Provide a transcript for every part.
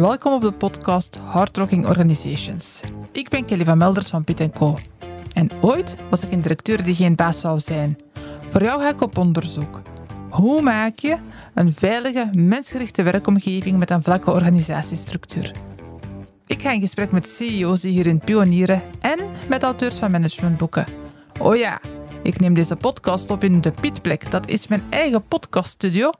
Welkom op de podcast Hardrocking Organizations. Ik ben Kelly van Melders van Piet Co. En ooit was ik een directeur die geen baas zou zijn. Voor jou ga ik op onderzoek. Hoe maak je een veilige, mensgerichte werkomgeving met een vlakke organisatiestructuur? Ik ga in gesprek met CEO's die hierin pionieren en met auteurs van managementboeken. Oh ja, ik neem deze podcast op in de Pietplek. Dat is mijn eigen podcaststudio.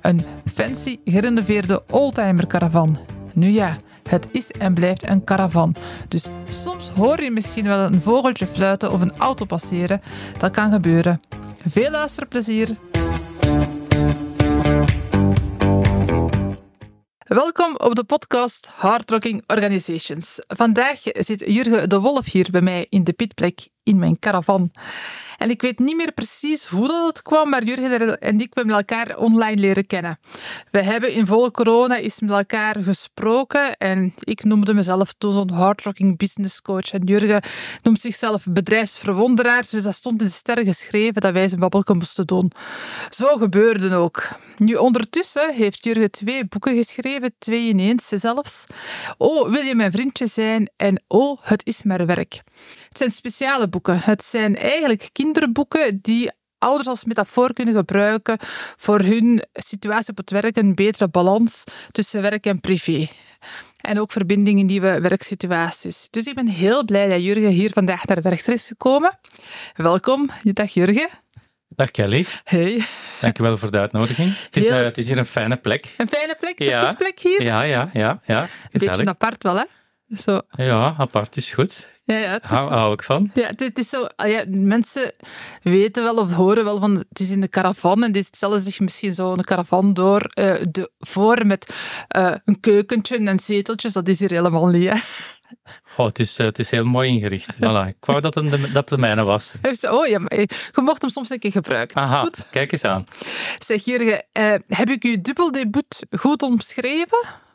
Een fancy, gerenoveerde oldtimer caravan. Nu ja, het is en blijft een caravan. Dus soms hoor je misschien wel een vogeltje fluiten of een auto passeren. Dat kan gebeuren. Veel luisterplezier. Welkom op de podcast Hardrocking Organizations. Vandaag zit Jurgen de Wolf hier bij mij in de pitplek in mijn caravan. En ik weet niet meer precies hoe dat kwam, maar Jurgen en ik hebben elkaar online leren kennen. We hebben in volle corona eens met elkaar gesproken en ik noemde mezelf toen zo'n hardrocking business coach en Jurgen noemt zichzelf bedrijfsverwonderaar, dus dat stond in de sterren geschreven dat wij zijn babbelke moesten doen. Zo gebeurde ook. Nu, ondertussen heeft Jurgen twee boeken geschreven, twee ineens zelfs. Oh, wil je mijn vriendje zijn? En oh, het is maar werk. Het zijn speciale boeken. Het zijn eigenlijk kinderboeken die ouders als metafoor kunnen gebruiken voor hun situatie op het werk, een betere balans tussen werk en privé. En ook verbinding in nieuwe werksituaties. Dus ik ben heel blij dat Jurgen hier vandaag naar Werchter is gekomen. Welkom. Dag Jurgen. Dag Kelly. Hey. Dankjewel voor de uitnodiging. Het is, uh, het is hier een fijne plek. Een fijne plek? De ja. plek hier? Ja, ja, ja. ja. Een beetje apart wel, hè? Zo. Ja, apart is goed. Ja, ja, het is, hou, hou ik van. Ja, het, is zo, ah ja, mensen weten wel of horen wel van het is in de caravan en die stellen zich misschien zo een caravan door uh, de, voor met uh, een keukentje en zeteltjes. Dat is hier helemaal niet. Hè. Oh, het, is, uh, het is heel mooi ingericht. Voilà. Ik wou dat het de, dat de mijne was. Oh ja, maar je mocht hem soms een keer gebruiken. Aha, goed? kijk eens aan. Zeg Jurgen, heb ik uw dubbeldebuut goed omschreven?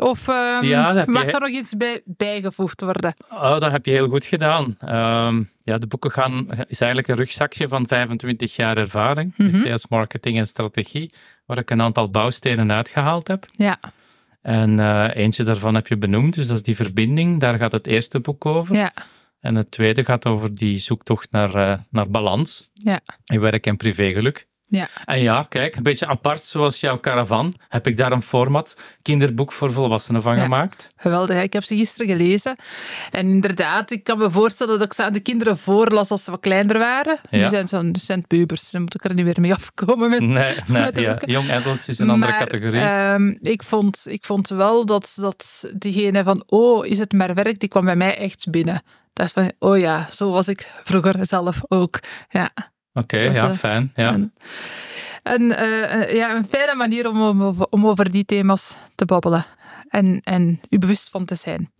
Of um, ja, mag je... er nog iets bij, bijgevoegd worden? Oh, dat heb je heel goed gedaan. Um, ja, de boeken gaan, is eigenlijk een rugzakje van 25 jaar ervaring in mhm. sales, marketing en strategie, waar ik een aantal bouwstenen uitgehaald heb. Ja. En uh, eentje daarvan heb je benoemd, dus dat is die verbinding. Daar gaat het eerste boek over. Ja. En het tweede gaat over die zoektocht naar, uh, naar balans ja. in werk en privégeluk. Ja. En ja, kijk, een beetje apart zoals jouw caravan, heb ik daar een format kinderboek voor volwassenen van gemaakt. Geweldig, ik heb ze gisteren gelezen. En inderdaad, ik kan me voorstellen dat ik ze aan de kinderen voorlas als ze wat kleiner waren. Ja. Nu zijn ze zijn pubers, dan moet ik er niet meer mee afkomen met, nee, nee, ja. Young adults is een andere categorie. Um, ik, vond, ik vond wel dat, dat diegene van, oh, is het maar werk, die kwam bij mij echt binnen. Dat is van, oh ja, zo was ik vroeger zelf ook. Ja. Oké, ja, fijn. Ja. Een, uh, ja, een fijne manier om, om, om, over die thema's te babbelen en, en u bewust van te zijn.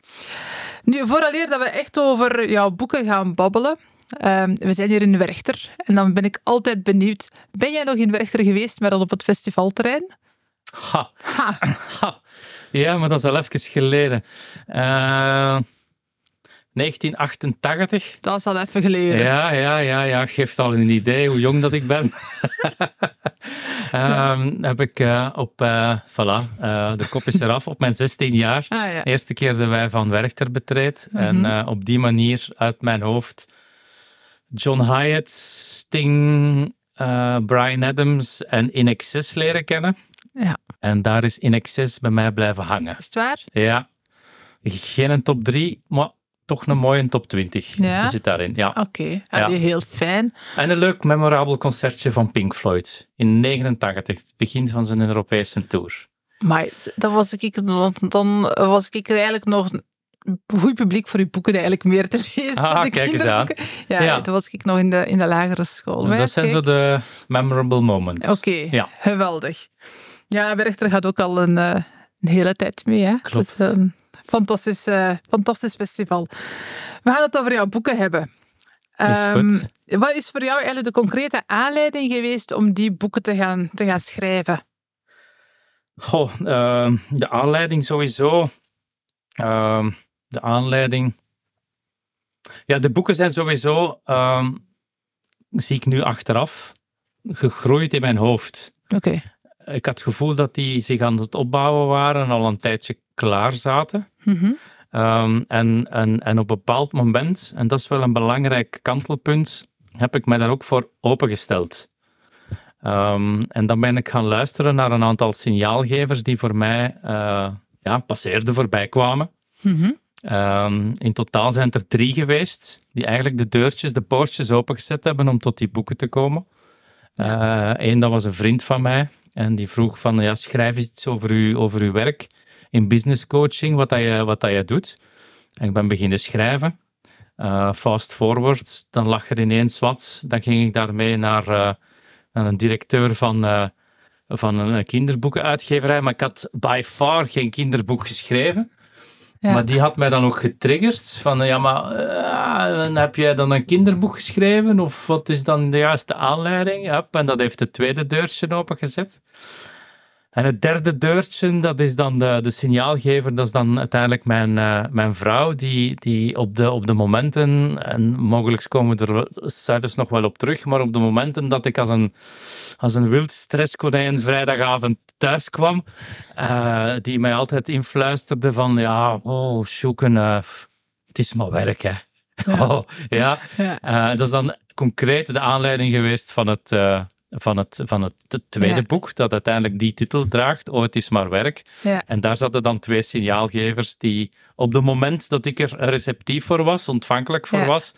Nu, vooraleer dat we echt over jouw boeken gaan babbelen, uh, we zijn hier in Werchter en dan ben ik altijd benieuwd, ben jij nog in Werchter geweest, maar dan op het festivalterrein? Ha. ha. ha. Ja, maar dat is al even geleden. Uh, 1988. Dat is al even geleden. Ja, ja, ja, ja. Geeft al een idee hoe jong dat ik ben. um, heb ik uh, op, uh, voilà, uh, de kop is eraf, op mijn 16 jaar. Ah, ja. Eerste keer de wij van Werchter betreed. Mm -hmm. En op die manier uit mijn hoofd John Hyatt, Sting, Brian Adams en In Excess leren kennen. Ja. En daar is In Excess bij mij blijven hangen. Is het waar? Ja. Geen een top 3, maar toch een mooie top 20. Ja? Die zit daarin, ja. Oké, okay. ja. heel fijn. En een leuk, memorabel concertje van Pink Floyd in 89, het begin van zijn Europese tour. Maar dan was ik, dan was ik eigenlijk nog goed publiek voor uw boeken eigenlijk meer te lezen. Ah, kijk eens aan. Ja, ja, toen was ik nog in de, in de lagere school. dat zijn zo de memorable moments. Oké, okay. ja. geweldig. Ja, Werchter gaat ook al een, een hele tijd mee. Hè? Klopt. Dus, um, fantastisch, uh, fantastisch festival. We gaan het over jouw boeken hebben. Um, wat is voor jou eigenlijk de concrete aanleiding geweest om die boeken te gaan, te gaan schrijven? Goh, uh, de aanleiding sowieso. Uh, de aanleiding. Ja, de boeken zijn sowieso, zie ik nu achteraf, gegroeid in mijn hoofd. Oké. ik had het gevoel dat die zich aan het opbouwen waren en al een tijdje klaar zaten. Mhm. Ehm, en, en, en op een bepaald moment, en dat is wel een belangrijk kantelpunt, heb ik mij daar ook voor opengesteld. Ehm, en dan ben ik gaan luisteren naar een aantal signaalgevers die voor mij uh, ja, passeerden, voorbij kwamen. Mhm. Ehm, in totaal zijn er drie geweest die eigenlijk de deurtjes, de poortjes opengezet hebben om tot die boeken te komen. Eén, dat was een vriend van mij en die vroeg van, ja, schrijf eens iets over, u, over uw werk in business coaching, wat, dat je, wat dat je doet. En ik ben beginnen schrijven. Uh, fast forward, dan lag er ineens wat. Dan ging ik daarmee naar, uh, naar een directeur van, uh, van een kinderboekenuitgeverij. Maar ik had by far geen kinderboek geschreven. Ja. Maar die had mij dan ook getriggerd. Van ja, maar heb jij dan een kinderboek geschreven? Of wat is dan de juiste aanleiding? Yep, en dat heeft het tweede deurtje opengezet. En het derde deurtje, dat is dan de, de signaalgever, dat is dan uiteindelijk mijn, uh, mijn vrouw, die, die op, de, op de momenten, en mogelijk komen we er cijfers nog wel op terug, maar op de momenten dat ik als een, als een wild stresskonijn vrijdagavond thuis kwam, uh, die mij altijd influisterde van, ja, oh, zoeken, uh, het is maar werk, hè. Ja. Oh, ja. Ja. dat is dan concreet de aanleiding geweest van het van het, van het tweede Ja. boek, dat uiteindelijk die titel draagt, Oh, het is maar werk. Ja. En daar zaten dan twee signaalgevers die op het moment dat ik er receptief voor was, ontvankelijk voor Ja. was,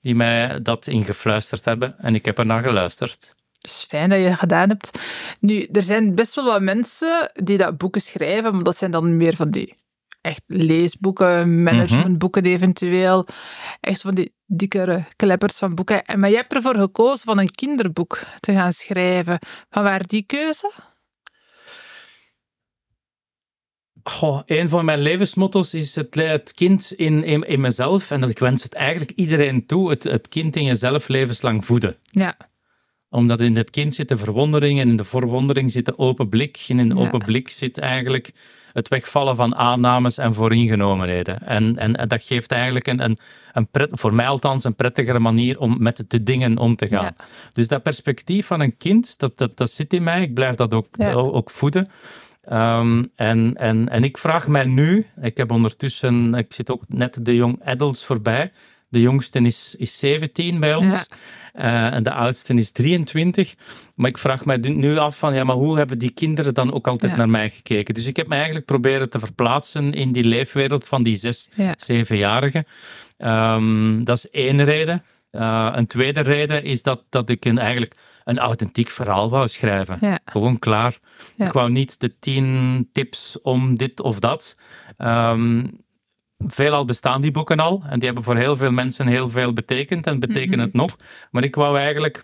die mij dat ingefluisterd hebben. En ik heb er naar geluisterd. Is fijn dat je dat gedaan hebt. Nu, er zijn best wel wat mensen die dat boeken schrijven, maar dat zijn dan meer van die echt leesboeken, managementboeken eventueel. Echt van die dikkere kleppers van boeken. En- Maar jij hebt ervoor gekozen van een kinderboek te gaan schrijven. Van waar die keuze? Goh, een van mijn levensmotto's is het, het kind in, in, in mezelf. En dat ik wens het eigenlijk iedereen toe. Het, het kind in jezelf levenslang voeden. Ja, Omdat in het kind zit de verwondering en in de verwondering zit de open blik. En in de Ja. open blik zit eigenlijk het wegvallen van aannames en vooringenomenheden. En, en, en dat geeft eigenlijk een, een, een pret, voor mij althans een prettigere manier om met de dingen om te gaan. Ja. Dus dat perspectief van een kind, dat, dat, dat zit in mij. Ik blijf dat ook, Ja. ook voeden. Ehm, en, en, en ik vraag mij nu, ik heb ondertussen, ik zit ook net de young adults voorbij. De jongste is, is 17 bij ons. Eh, en de oudste is 23. Maar ik vraag mij nu af van, ja, maar hoe hebben die kinderen dan ook altijd Ja. naar mij gekeken? Dus ik heb me eigenlijk proberen te verplaatsen in die leefwereld van die zes, Ja. zevenjarigen. Ehm, dat is één reden. Eh, een tweede reden is dat, dat ik een, eigenlijk een authentiek verhaal wou schrijven. Ja. Gewoon klaar. Ik wou niet de tien tips om dit of dat. Ehm, veelal bestaan die boeken al en die hebben voor heel veel mensen heel veel betekend en betekenen Mhm. het nog. Maar ik wou eigenlijk,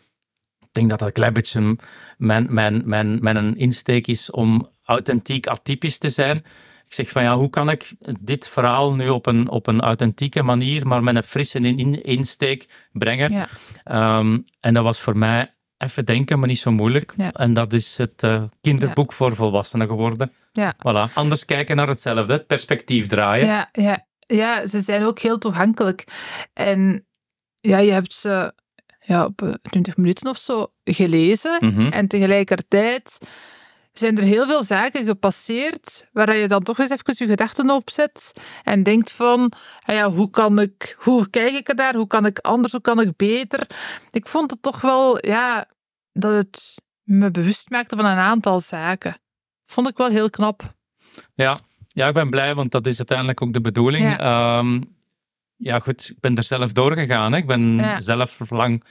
ik denk dat dat een klein beetje mijn, mijn, mijn, mijn insteek is om authentiek atypisch te zijn. Ik zeg van ja, hoe kan ik dit verhaal nu op een, op een authentieke manier, maar met een frisse in, in- insteek brengen? Ja. Ehm, en dat was voor mij even denken, maar niet zo moeilijk. Ja. En dat is het eh, kinderboek voor volwassenen geworden. Ja. Voilà. Anders kijken naar hetzelfde, het perspectief draaien. Ja, ja, ja, ze zijn ook heel toegankelijk. En ja, je hebt ze ja, op eh, 20 minuten of zo gelezen. Mhm. En tegelijkertijd zijn er heel veel zaken gepasseerd waar je dan toch eens even je gedachten op zet en denkt van, ah ja, hoe kan ik, hoe kijk ik er daar, hoe kan ik anders, hoe kan ik beter? Ik vond het toch wel, ja, dat het me bewust maakte van een aantal zaken. Vond ik wel heel knap. Ja. Ja, ik ben blij, want dat is uiteindelijk ook de bedoeling. Ja. Ja, ja goed, ik ben er zelf doorgegaan. Hè. Ik ben zelf lang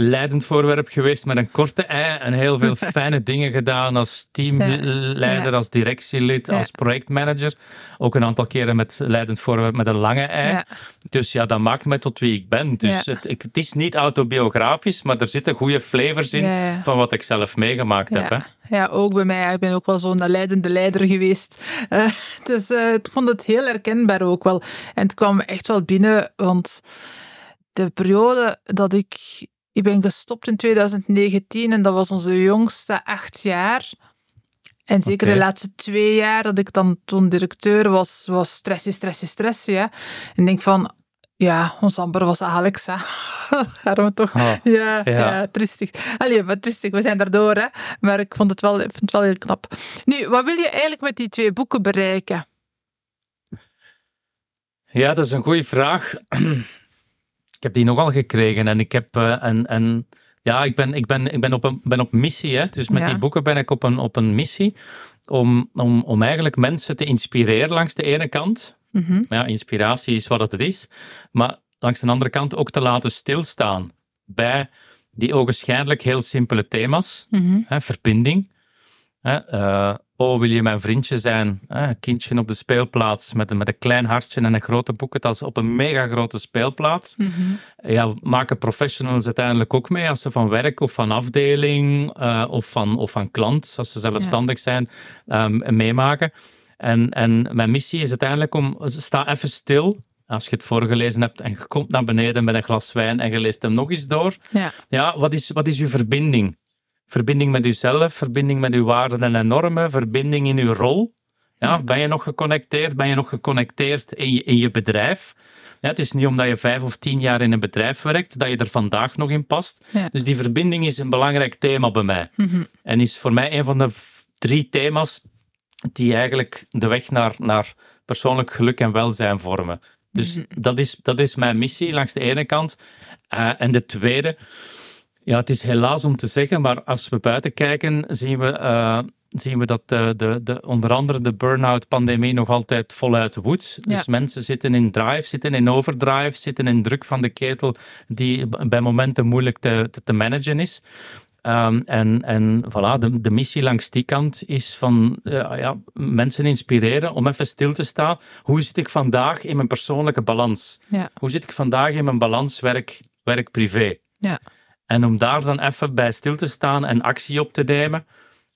leidend voorwerp geweest met een korte ei en heel veel fijne dingen gedaan als teamleider, als directielid, als projectmanager. Ook een aantal keren met leidend voorwerp met een lange ei. Dus ja, dat maakt mij tot wie ik ben. Dus het, het is niet autobiografisch, maar er zitten goede flavors in van wat ik zelf meegemaakt heb. Hè. Ja. ja, ook bij mij. Ik ben ook wel zo'n leidende leider geweest. Eh, dus eh, ik vond het heel herkenbaar ook wel. En het kwam echt wel binnen, want de periode dat ik... Ik ben gestopt in 2019 en dat was onze jongste acht jaar. En zeker de laatste twee jaar dat ik dan toen directeur was, was stressie, stressie, stressie. Ja. En ik denk van, Ja, ons amber was Alex, hè. Gaan we toch... Oh, Ja, ja. Ja. tristig. Allee, maar tristig, we zijn daardoor, hè. Maar ik vond het wel, vind het wel heel knap. Nu, wat wil je eigenlijk met die twee boeken bereiken? Ja, dat is een goede vraag. ik heb die nogal gekregen en ik heb eh, en, en ja, ik ben, ik ben, ik ben, op, een, ben op missie. Hè? Dus met Ja. die boeken ben ik op een, op een missie om, om, om eigenlijk mensen te inspireren langs de ene kant. Maar ja, inspiratie is wat het is. Maar langs de andere kant ook te laten stilstaan bij die ogenschijnlijk heel simpele thema's. Mhm. Hè, verbinding. Hè, eh, oh, wil je mijn vriendje zijn? Een kindje op de speelplaats met een, met een klein hartje en een grote boekentas op een mega grote speelplaats. Mhm. Ja, maken professionals uiteindelijk ook mee als ze van werk of van afdeling eh, of, van, of van klant, als ze zelfstandig zijn, ehm, meemaken. En, en mijn missie is uiteindelijk om, sta even stil. Als je het voorgelezen hebt en je komt naar beneden met een glas wijn en je leest hem nog eens door. Ja. Ja, wat is, wat is uw verbinding? Verbinding met uzelf, verbinding met uw waarden en normen, verbinding in uw rol. Ja, ben je nog geconnecteerd? Ben je nog geconnecteerd in je, in je bedrijf? Ja, het is niet omdat je vijf of tien jaar in een bedrijf werkt, dat je er vandaag nog in past. Ja. Dus die verbinding is een belangrijk thema bij mij. Mhm. En is voor mij een van de drie thema's die eigenlijk de weg naar, naar persoonlijk geluk en welzijn vormen. Dus dat, is, dat is mijn missie langs de ene kant. Eh, en de tweede, ja, het is helaas om te zeggen, maar als we buiten kijken, zien we, eh, zien we dat de, de, de, onder andere de burn-out-pandemie nog altijd voluit woedt. Dus mensen zitten in drive, zitten in overdrive, zitten in druk van de ketel, die bij momenten moeilijk te, te, te managen is. Ehm, en en voilà, de, de missie langs die kant is van ja, ja, mensen inspireren om even stil te staan. Hoe zit ik vandaag in mijn persoonlijke balans? Ja. Hoe zit ik vandaag in mijn balans werk, werk-privé? Ja. En om daar dan even bij stil te staan en actie op te nemen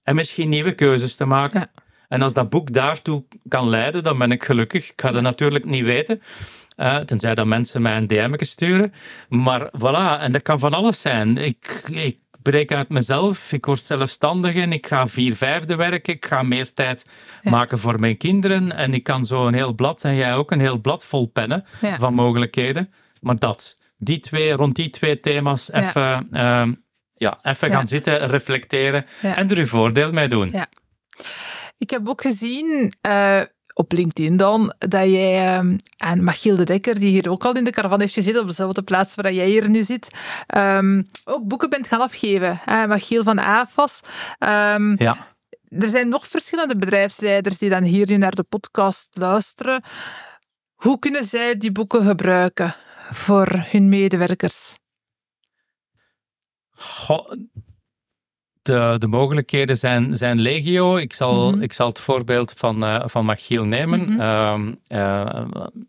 en misschien nieuwe keuzes te maken. Ja. En als dat boek daartoe kan leiden, dan ben ik gelukkig. Ik ga dat natuurlijk niet weten. eh, tenzij dat mensen mij een DM sturen. Maar voilà, en dat kan van alles zijn. Ik, ik breek uit mezelf, ik word zelfstandig en ik ga vier vijfde werken. Ik ga meer tijd Ja. maken voor mijn kinderen. En ik kan zo een heel blad, en jij ook, een heel blad vol pennen Ja. van mogelijkheden. Maar dat, die twee, rond die twee thema's Ja. even, ehm, ja, even Ja. gaan zitten, reflecteren Ja. en er uw voordeel mee doen. Ja. Ik heb ook gezien eh, op LinkedIn dan dat jij ehm, en Machiel de Dekker, die hier ook al in de caravan heeft gezeten, op dezelfde plaats waar jij hier nu zit, ehm, ook boeken bent gaan afgeven. Hè? Machiel van AFAS. Ehm, Ja. er zijn nog verschillende bedrijfsleiders die dan hier nu naar de podcast luisteren. Hoe kunnen zij die boeken gebruiken voor hun medewerkers? Goh, de, de mogelijkheden zijn, zijn legio. Ik zal, Mhm. ik zal het voorbeeld van, eh, van Machiel nemen. Ehm, eh,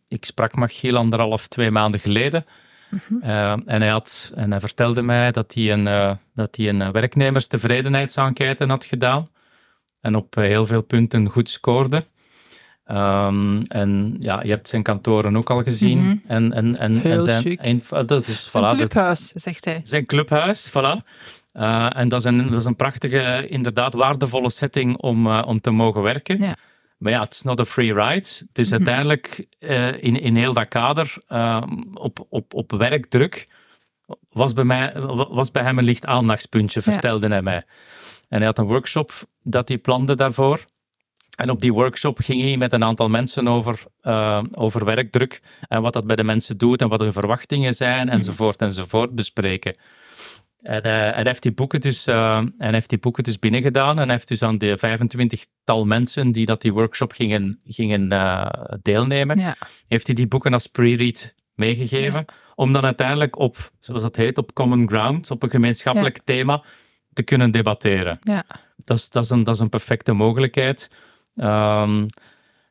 ik sprak Machiel anderhalf, twee maanden geleden. Mhm. Eh, en, hij had, en hij vertelde mij dat hij een, dat hij een werknemerstevredenheidsenquête had gedaan. En op heel veel punten goed scoorde. Ehm, en ja, je hebt zijn kantoren ook al gezien. Mhm. en, en, en, Heel en zijn, en- dat is, Zijn voilà, dat- clubhuis, zegt hij. zijn clubhuis, voilà. Eh, en dat is, een, dat is een prachtige, inderdaad waardevolle setting om, eh, om te mogen werken. Ja. Maar ja, het is not a free ride. Dus uiteindelijk, eh, in, in heel dat kader, eh, op, op, op werkdruk, was bij, mij, was bij hem een licht aandachtspuntje, Ja. vertelde hij mij. En hij had een workshop dat hij plande daarvoor. En op die workshop ging hij met een aantal mensen over, eh, over werkdruk en wat dat bij de mensen doet en wat hun verwachtingen zijn, enzovoort, enzovoort, bespreken. En, eh, en heeft die boeken dus, eh, en heeft die boeken dus binnengedaan en heeft dus aan de 25-tal mensen die dat die workshop gingen, gingen deelnemen, Ja. heeft hij die boeken als pre-read meegegeven, om dan uiteindelijk op, zoals dat heet, op common ground, op een gemeenschappelijk thema, te kunnen debatteren. Ja. Dat is, dat is, een, dat is een perfecte mogelijkheid. Ehm,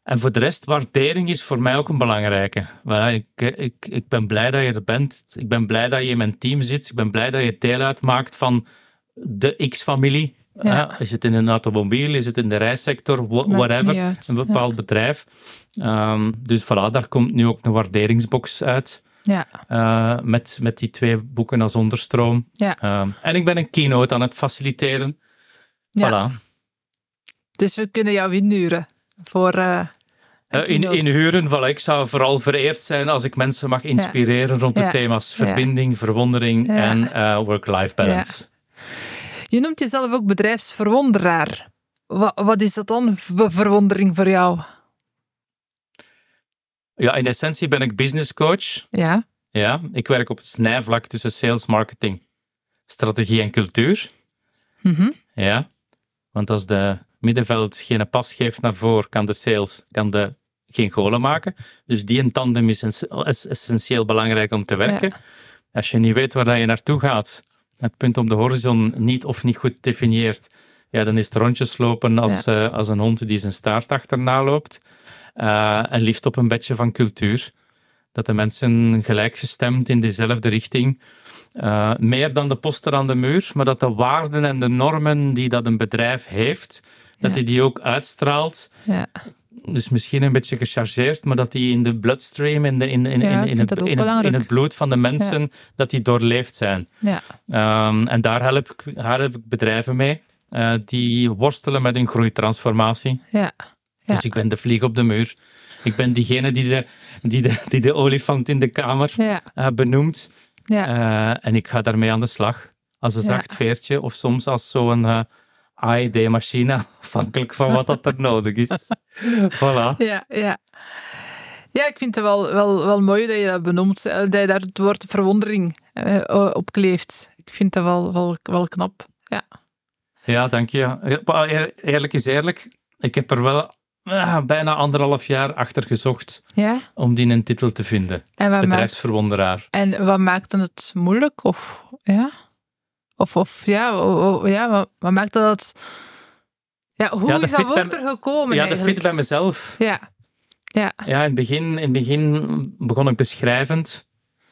en voor de rest, waardering is voor mij ook een belangrijke. Voilà, ik, ik, ik ben blij dat je er bent. Ik ben blij dat je in mijn team zit. Ik ben blij dat je deel uitmaakt van de X-familie. Ja. Hè? Is het in een automobiel, is het in de reissector, whatever. Een bepaald bedrijf. Ehm, dus voilà, daar komt nu ook een waarderingsbox uit. Ja. eh, met, met die twee boeken als onderstroom. Ja. Ehm, en ik ben een keynote aan het faciliteren. Ja. Voilà. Dus we kunnen jou inhuren voor... eh, Uh, in, huren, voilà, ik zou vooral vereerd zijn als ik mensen mag inspireren rond de Ja. thema's verbinding, verwondering en eh, work-life balance. Je noemt jezelf ook bedrijfsverwonderaar. Wat, wat is dat dan, ver- verwondering voor jou? Ja. in essentie ben ik business coach. Ja, Ja, ik werk op het snijvlak tussen sales, marketing, strategie en cultuur. Mhm. Ja, want als de middenveld geen pas geeft naar voren, kan de sales kan de geen golen maken. Dus die een tandem is, ess- is essentieel belangrijk om te werken. Als je niet weet waar je naartoe gaat, het punt op de horizon niet of niet goed definieert, ja, dan is het rondjes lopen als, eh, als een hond die zijn staart achterna loopt. Eh, en liefst op een bedje van cultuur. Dat de mensen gelijkgestemd in dezelfde richting eh, meer dan de poster aan de muur, maar dat de waarden en de normen die dat een bedrijf heeft, dat hij die ook uitstraalt. ja. Dus misschien een beetje gechargeerd, maar dat die in de bloodstream, in, de, in, in, Ja, in, het, in, het, in het bloed van de mensen, dat die doorleefd zijn. ja. Ehm, en daar help, ik, daar help ik bedrijven mee, eh, die worstelen met hun groeitransformatie. ja. Ja. Dus ik ben de vlieg op de muur. Ik ben diegene die de, die de, die de olifant in de kamer eh, benoemt. ja. Eh, en ik ga daarmee aan de slag. Als een zacht veertje of soms als zo'n AED-machine, afhankelijk van wat dat er nodig is. Voilà. Ja, ja. Ja, ik vind het wel, wel, wel mooi dat je dat benoemt, eh, dat je daar het woord verwondering eh, op kleeft. Ik vind dat wel, wel, wel knap. Ja. Ja, dank je. Eerlijk is eerlijk, ik heb er wel ah, bijna anderhalf jaar achter gezocht ja? om die een titel te vinden. En wat, maakt, Bedrijfsverwonderaar. en wat maakt dan het moeilijk? Of, ja? Of, of ja, o- o- ja wat, wat maakt dat. Ja, hoe Ja, is dat woord er gekomen Ja, dat fit bij mezelf. Ja, ja, Ja, in het begin, in het begin begon ik beschrijvend.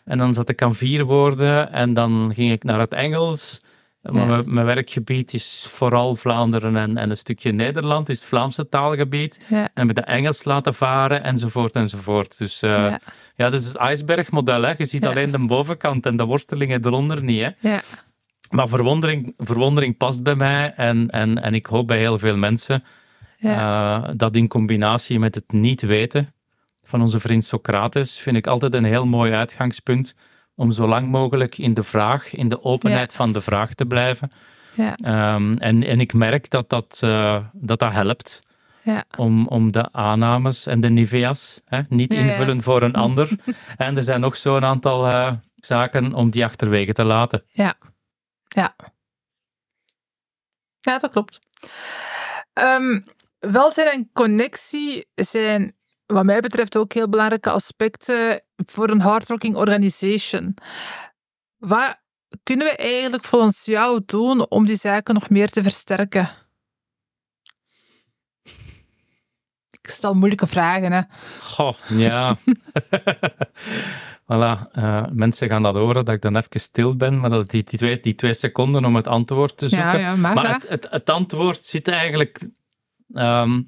En dan zat ik aan vier woorden. En dan ging ik naar het Engels. Maar Ja. mijn, werkgebied is vooral Vlaanderen en, en een stukje Nederland. is het Vlaamse taalgebied. ja. En met de Engels laten varen, enzovoort, enzovoort. Dus eh, ja, is het ijsbergmodel. Hè. Je ziet alleen de bovenkant en de worstelingen eronder niet. Hè. Maar verwondering, verwondering past bij mij. En, en, en ik hoop bij heel veel mensen ja. eh, dat in combinatie met het niet weten van onze vriend Socrates, vind ik altijd een heel mooi uitgangspunt om zo lang mogelijk in de vraag, in de openheid van de vraag te blijven. ja, Ehm, en, en ik merk dat dat, eh, dat, dat helpt ja. om, om de aannames en de nivea's hè, niet invullen voor een ander. en er zijn nog zo'n aantal eh, zaken om die achterwege te laten. Ja. Ja. Ja, dat klopt. Ehm, welzijn en connectie zijn, wat mij betreft, ook heel belangrijke aspecten voor een hardworking organization. Wat kunnen we eigenlijk volgens jou doen om die zaken nog meer te versterken? Ik stel moeilijke vragen, hè. Goh, ja. voilà. eh, mensen gaan dat horen, dat ik dan even stil ben, maar dat die, die, twee, die twee seconden om het antwoord te zoeken. Ja, ja, maar, het, het, het antwoord zit eigenlijk... ehm,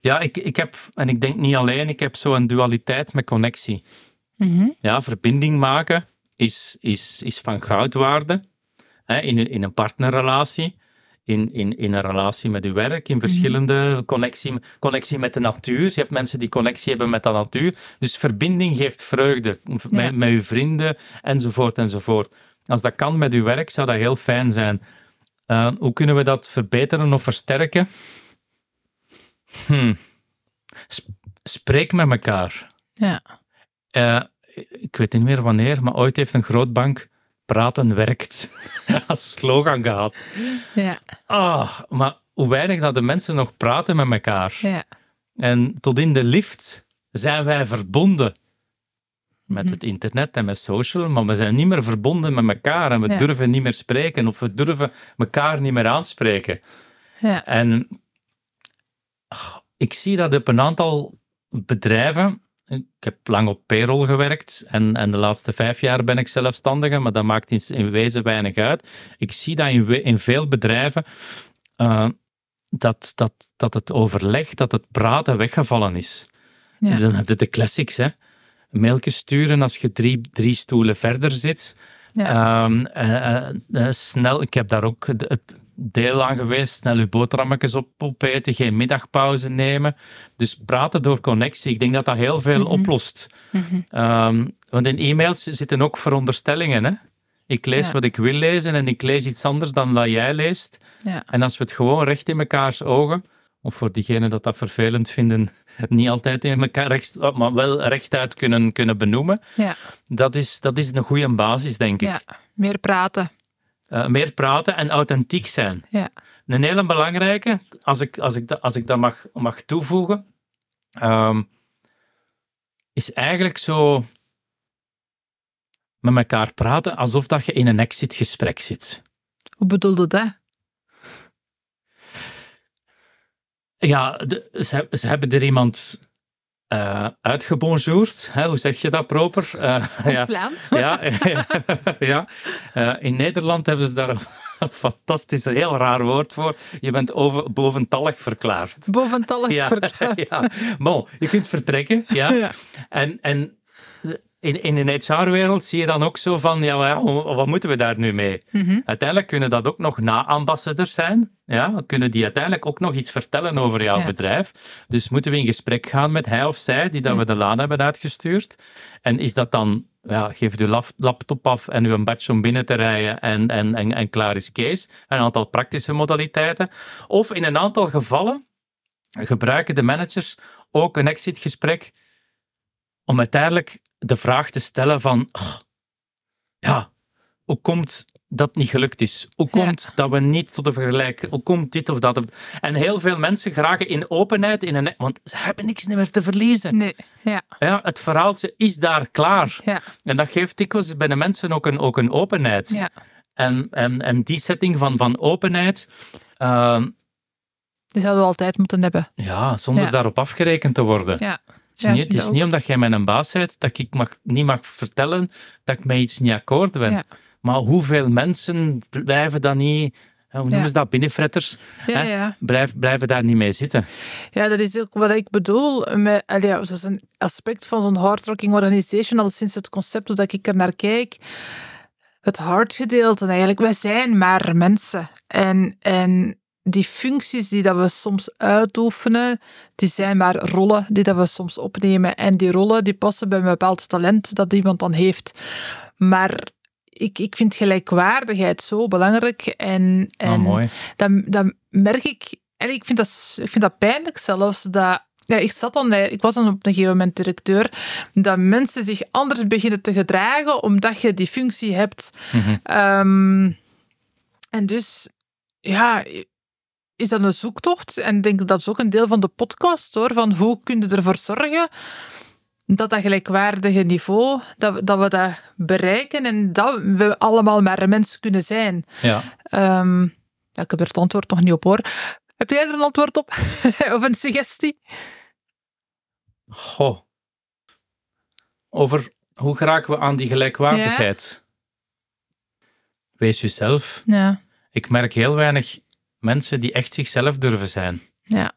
ja, ik, ik heb, en ik denk niet alleen, ik heb zo'n dualiteit met connectie. Mhm. Ja, verbinding maken is, is, is van goudwaarde hè, in, in een partnerrelatie, in, in, in een relatie met uw werk, in verschillende connectie, connectie met de natuur. Je hebt mensen die connectie hebben met de natuur. Dus verbinding geeft vreugde met, met uw vrienden enzovoort enzovoort. Als dat kan met uw werk, zou dat heel fijn zijn. Uh, hoe kunnen we dat verbeteren of versterken? Hm. Sp- Spreek met elkaar. Ja. Uh, ik weet niet meer wanneer, maar ooit heeft een grootbank praten werkt als slogan gehad. Ja. Ah, maar hoe weinig dat de mensen nog praten met elkaar. Ja. En tot in de lift zijn wij verbonden met Mhm. het internet en met social, maar we zijn niet meer verbonden met elkaar en we Ja. durven niet meer spreken of we durven elkaar niet meer aanspreken. Ja. En ah, ik zie dat op een aantal bedrijven. Ik heb lang op payroll gewerkt en, en de laatste vijf jaar ben ik zelfstandige, maar dat maakt in, in wezen weinig uit. Ik zie dat in, in veel bedrijven eh, dat, dat, dat het overleg, dat het praten weggevallen is. Ja. Dan heb je de classics, hè. Een mailtje sturen als je drie, drie stoelen verder zit. Ja. Ehm, eh, eh, snel, ik heb daar ook het, deel aan geweest. Snel je boterhammetjes op, opeten, geen middagpauze nemen. Dus praten door connectie. Ik denk dat dat heel veel Mhm. oplost. Ehm, want in e-mails zitten ook veronderstellingen. Hè? Ik lees Ja. wat ik wil lezen en ik lees iets anders dan dat jij leest. Ja. En als we het gewoon recht in mekaars ogen, of voor diegenen dat dat vervelend vinden, niet altijd in elkaar recht, maar wel rechtuit kunnen, kunnen benoemen, Ja. dat is, dat is een goede basis, denk ik. ja, meer praten. Eh, meer praten en authentiek zijn. Ja. Een hele belangrijke, als ik, als ik, dat, als ik dat mag, mag toevoegen, ehm, is eigenlijk zo met elkaar praten alsof dat je in een exitgesprek zit. Hoe bedoelde dat? Ja, de- ze, ze hebben er iemand eh uitgebonjourd. Hè, hoe zeg je dat proper? Eh, ja. Ontslaan? Ja, ja. Eh, in Nederland hebben ze daar een fantastisch, een heel raar woord voor. Je bent over, boventallig verklaard. Boventallig Ja, verklaard. ja. Bon, je kunt vertrekken. Ja. Ja. En, en in, in de HR-wereld zie je dan ook zo van, ja, wat moeten we daar nu mee? Mhm. Uiteindelijk kunnen dat ook nog na-ambassadors zijn. Ja, kunnen die uiteindelijk ook nog iets vertellen over jouw Ja. bedrijf. Dus moeten we in gesprek gaan met hij of zij die dat we de laan hebben uitgestuurd. En is dat dan, ja, geef je lap- laptop af en uw badge om binnen te rijden en, en, en, en klaar is Kees. Een aantal praktische modaliteiten. Of in een aantal gevallen gebruiken de managers ook een exitgesprek om uiteindelijk de vraag te stellen van, "Oh, ja, hoe komt dat niet gelukt is? Hoe Ja. komt dat we niet tot een vergelijk? Hoe komt dit of dat? En heel veel mensen geraken in openheid, in een... want ze hebben niks meer te verliezen. Nee, ja, Ja, het verhaaltje is daar klaar. ja, En dat geeft dikwijls bij de mensen ook een, ook een openheid. ja. En, en, en die setting van, van openheid, ehm, Die zouden we altijd moeten hebben. ja, zonder Ja. daarop afgerekend te worden. Ja. Het is, Ja, niet, het is niet omdat jij mijn baas bent dat ik mag, niet mag vertellen dat ik met iets niet akkoord ben. Ja. Maar hoeveel mensen blijven dan niet, hè, hoe noemen Ja. ze dat, binnenfretters, Ja, Hè? ja. blijf, blijven daar niet mee zitten. ja, dat is ook wat ik bedoel. Met, allee, dat is een aspect van zo'n hardworking organization, al sinds het concept dat ik er naar kijk. Het hardgedeelte eigenlijk. Wij zijn maar mensen. En, en die functies die dat we soms uitoefenen, die zijn maar rollen die dat we soms opnemen. En die rollen die passen bij een bepaald talent dat iemand dan heeft. Maar ik, ik vind gelijkwaardigheid zo belangrijk. En, en Ah, mooi. dan, dan merk ik, en ik vind dat, ik vind dat pijnlijk zelfs, dat ja, ik, zat dan, ik was dan op een gegeven moment directeur, dat mensen zich anders beginnen te gedragen omdat je die functie hebt. Mhm. Ehm, en dus, ja, is dat een zoektocht? En ik denk dat dat is ook een deel van de podcast, hoor, van hoe kun je ervoor zorgen dat dat gelijkwaardige niveau, dat, we- dat we dat bereiken en dat we allemaal maar een mens kunnen zijn. Ja. Ehm, ja, ik heb er het antwoord nog niet op hoor. Heb jij er een antwoord op? of een suggestie? Goh. Over hoe geraken we aan die gelijkwaardigheid? Wees jezelf. Ja. Ik merk heel weinig mensen die echt zichzelf durven zijn. Ja.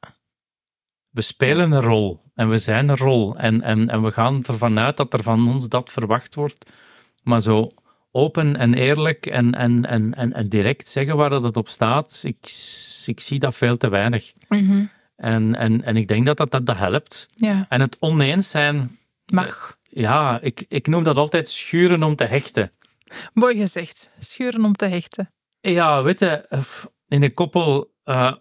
We spelen een rol en we zijn een rol. En, en, en we gaan ervan uit dat er van ons dat verwacht wordt. Maar zo open en eerlijk en, en, en, en, en direct zeggen waar dat het op staat, ik, ik zie dat veel te weinig. Mhm. En, en, en ik denk dat dat, dat, dat helpt. ja. En het oneens zijn, Mag. ja, ik, ik noem dat altijd schuren om te hechten. Mooi gezegd. Schuren om te hechten. Ja, weet je, in een koppel eh,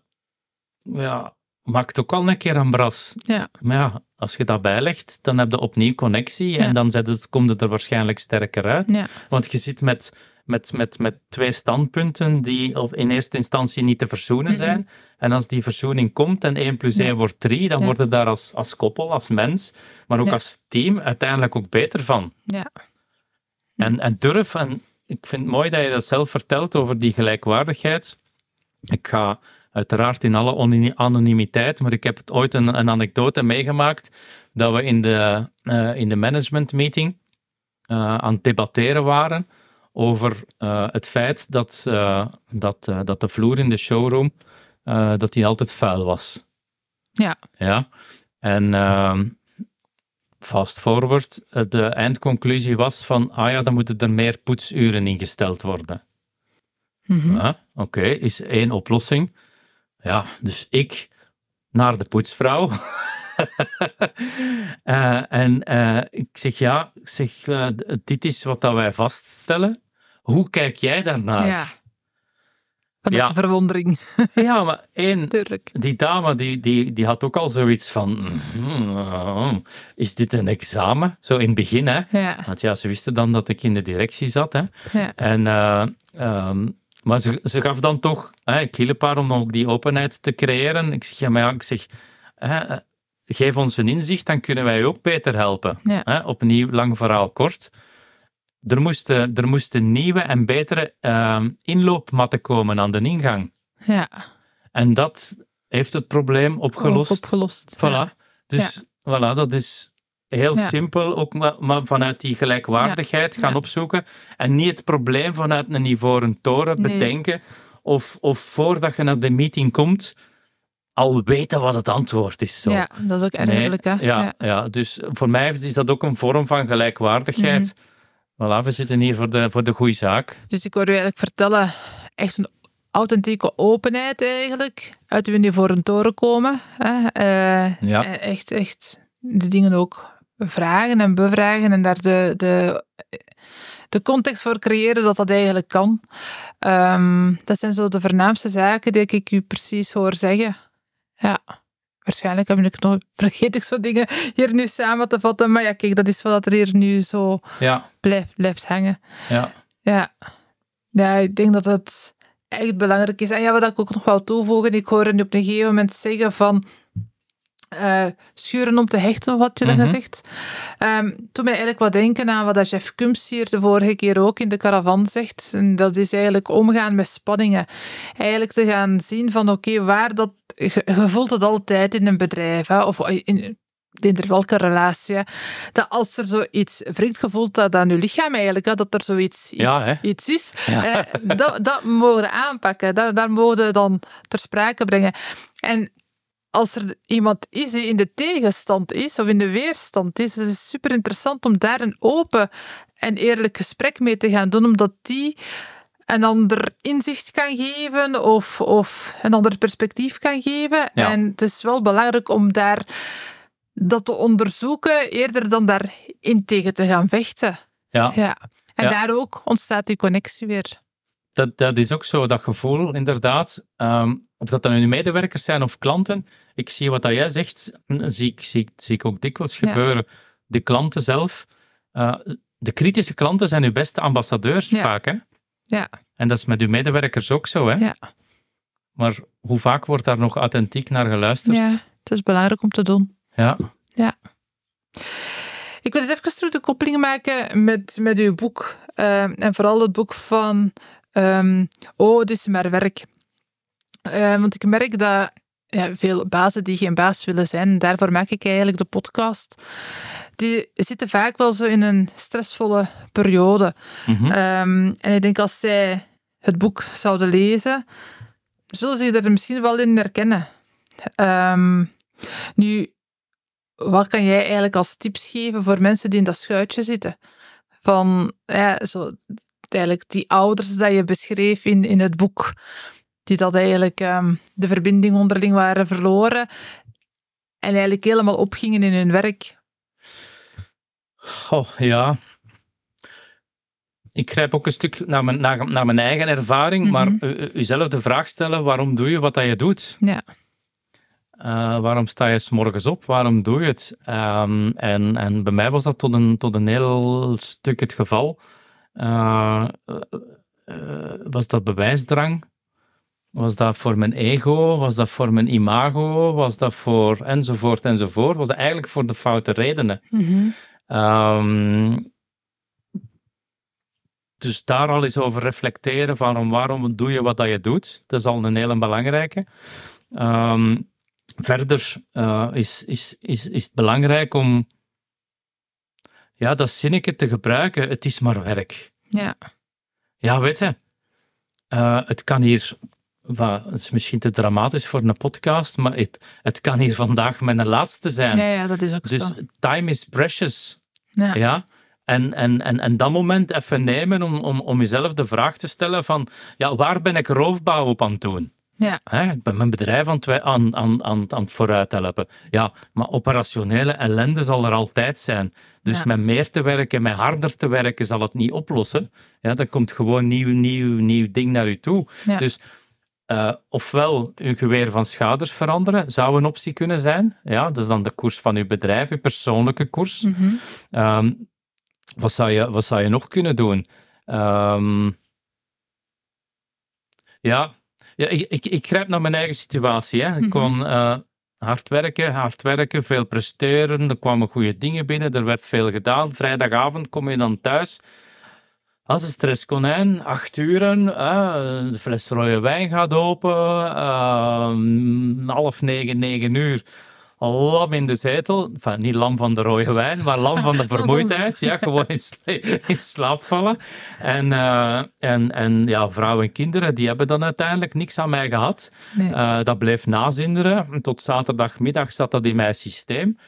ja, maakt ook al een keer een bras. Ja. Maar ja, als je dat bijlegt, dan heb je opnieuw connectie Ja. en dan zet het, komt het er waarschijnlijk sterker uit. Ja. Want je zit met, met, met, met twee standpunten die in eerste instantie niet te verzoenen zijn. En als die verzoening komt en 1 plus 1 Ja. wordt 3, dan het daar als, als koppel, als mens, maar ook als team uiteindelijk ook beter van. Ja. En, en durf, en ik vind het mooi dat je dat zelf vertelt over die gelijkwaardigheid. Ik ga uiteraard in alle oni- anonimiteit, maar ik heb het ooit een, een anekdote meegemaakt dat we in de, eh, in de management meeting eh, aan het debatteren waren over eh, het feit dat, dat, dat de vloer in de showroom dat die altijd vuil was. Ja. Ja. En ehm, fast forward, de eindconclusie was van, ah ja, dan moeten er meer poetsuren ingesteld worden. Mhm. Ja, Oké, is één oplossing. Ja, dus ik naar de poetsvrouw. Eh, en eh, ik zeg, ja, ik zeg, eh, dit is wat dat wij vaststellen. Hoe kijk jij daarnaar? Ja. Vanuit Ja. de verwondering, Ja, maar één, die dame die, die, die had ook al zoiets van, mhm, eh, is dit een examen? Zo in het begin, hè. Ja, Want ja, ze wisten dan dat ik in de directie zat, hè. ja, En, eh, ehm, maar ze, ze gaf dan toch, hè, ik hielp haar om ook die openheid te creëren. Ik zeg, ja, maar ja, ik zeg, hè, eh, geef ons een inzicht, dan kunnen wij ook beter helpen. Ja. Hè, opnieuw, lang verhaal kort. Er moesten, er moesten nieuwe en betere ehm, inloopmatten komen aan de ingang. ja. En dat heeft het probleem opgelost. Ook opgelost. Voilà. Ja. Dus voilà, dat is heel Ja. simpel, ook maar, maar vanuit die gelijkwaardigheid gaan Ja. opzoeken. En niet het probleem vanuit een ivoren toren Nee. bedenken. Of, of voordat je naar de meeting komt, al weten wat het antwoord is. Zo. Ja, dat is ook Nee, hè. ja, ja. dus voor mij is dat ook een vorm van gelijkwaardigheid. Voilà, we zitten hier voor de, voor de goede zaak. Dus ik hoor u eigenlijk vertellen, echt een authentieke openheid eigenlijk, uit uw ivoren toren komen. Hè? Eh, Ja. eh, Echt, echt de dingen ook vragen en bevragen en daar de, de, de context voor creëren dat dat eigenlijk kan. Ehm, dat zijn zo de voornaamste zaken die ik u precies hoor zeggen. Ja. Waarschijnlijk heb ik nog, vergeet ik zo dingen hier nu samen te vatten. Maar ja, kijk, dat is wat er hier nu zo Ja, blijft, blijft hangen. ja. Ja. ja, ik denk dat het echt belangrijk is. En ja, wat ik ook nog wou toevoegen, ik hoor nu op een gegeven moment zeggen van eh, schuren om te hechten, wat je dan Mhm. gezegd. Ehm toen mij eigenlijk wat denken aan wat Jeff Kums hier de vorige keer ook in de caravan zegt. En dat is eigenlijk omgaan met spanningen. Eigenlijk te gaan zien van oké, waar dat... Je, je voelt het altijd in een bedrijf, hè, of in, in welke relatie, dat als er zoiets wringt, gevoeld dat aan je lichaam eigenlijk, hè, dat er zoiets iets, Ja, is, eh, dat, dat mogen we aanpakken. Dat, dat mogen we dan ter sprake brengen. En als er iemand is die in de tegenstand is, of in de weerstand is, is het super interessant om daar een open en eerlijk gesprek mee te gaan doen, omdat die een ander inzicht kan geven of, of een ander perspectief kan geven. Ja. En het is wel belangrijk om daar dat te onderzoeken, eerder dan daarin tegen te gaan vechten. ja. Ja. En Ja. daar ook ontstaat die connectie weer. Dat, dat is ook zo, dat gevoel, inderdaad. Ehm, of dat dan nu medewerkers zijn of klanten. Ik zie wat dat jij zegt, zie ik, zie, zie ik ook dikwijls Ja. gebeuren. De klanten zelf, eh, de kritische klanten zijn uw beste ambassadeurs Ja. vaak. Hè? Ja. En dat is met uw medewerkers ook zo. Hè? Ja. Maar hoe vaak wordt daar nog authentiek naar geluisterd? Ja, het is belangrijk om te doen. Ja. Ik wil eens even terug de koppeling maken met, met uw boek. Eh, en vooral het boek van ehm, Oh, het is maar werk. Eh, want ik merk dat ja, veel bazen die geen baas willen zijn, daarvoor maak ik eigenlijk de podcast, die zitten vaak wel zo in een stressvolle periode. Mhm. Ehm, en ik denk als zij het boek zouden lezen, zullen ze er misschien wel in herkennen. Ehm, nu, wat kan jij eigenlijk als tips geven voor mensen die in dat schuitje zitten? Van, ja, zo, eigenlijk die ouders dat je beschreef in, in het boek, die dat eigenlijk ehm, de verbinding onderling waren verloren en eigenlijk helemaal opgingen in hun werk. Goh, ja. Ik grijp ook een stuk naar mijn, naar, naar mijn eigen ervaring, Mhm. maar u, u- uzelf de vraag stellen, waarom doe je wat dat je doet? Ja. Eh, waarom sta je 's morgens op? Waarom doe je het? Ehm, en, en bij mij was dat tot een, tot een heel stuk het geval. Eh, eh, was dat bewijsdrang? Was dat voor mijn ego? Was dat voor mijn imago? Was dat voor enzovoort enzovoort? Was dat eigenlijk voor de foute redenen? Ehm, dus daar al eens over reflecteren van waarom doe je wat dat je doet. Dat is al een hele belangrijke. Ehm, verder eh, is, is, is, is het belangrijk om ja, dat zinnetje te gebruiken. Het is maar werk. Ja. Ja, weet je, eh, het kan hier, het is misschien te dramatisch voor een podcast, maar het, het kan hier vandaag mijn laatste zijn. Ja, ja, dat is ook Dus zo. time is precious. Ja. Ja. En, en, en, en dat moment even nemen om, om, om jezelf de vraag te stellen van, ja, waar ben ik roofbouw op aan het doen? Ja. Hè, ik ben mijn bedrijf aan, het, aan, aan, aan, aan het vooruit helpen. Ja, maar operationele ellende zal er altijd zijn. Dus Ja. met meer te werken, met harder te werken, zal het niet oplossen. Ja, dan komt gewoon nieuw, nieuw, nieuw ding naar je toe. Ja. Dus eh, ofwel uw geweer van schouders veranderen, zou een optie kunnen zijn. Ja, dat is dan de koers van uw bedrijf, uw persoonlijke koers. Mhm. Ehm, wat, zou je, wat zou je nog kunnen doen? Ehm, ja, ja ik, ik, ik grijp naar mijn eigen situatie. Hè. Ik Mhm. kwam eh, hard werken, hard werken, veel presteren. Er kwamen goede dingen binnen, er werd veel gedaan. Vrijdagavond kom je dan thuis. Als een stresskonijn, acht uren, eh, de fles rode wijn gaat open, ehm, half negen, negen uur, lam in de zetel. Enfin, niet lam van de rode wijn, maar lam van de vermoeidheid. Ja, gewoon in, sla- in slaap vallen. En, eh, en, en ja, vrouwen en kinderen, die hebben dan uiteindelijk niks aan mij gehad. Nee. Eh, dat bleef nazinderen. Tot zaterdagmiddag zat dat in mijn systeem.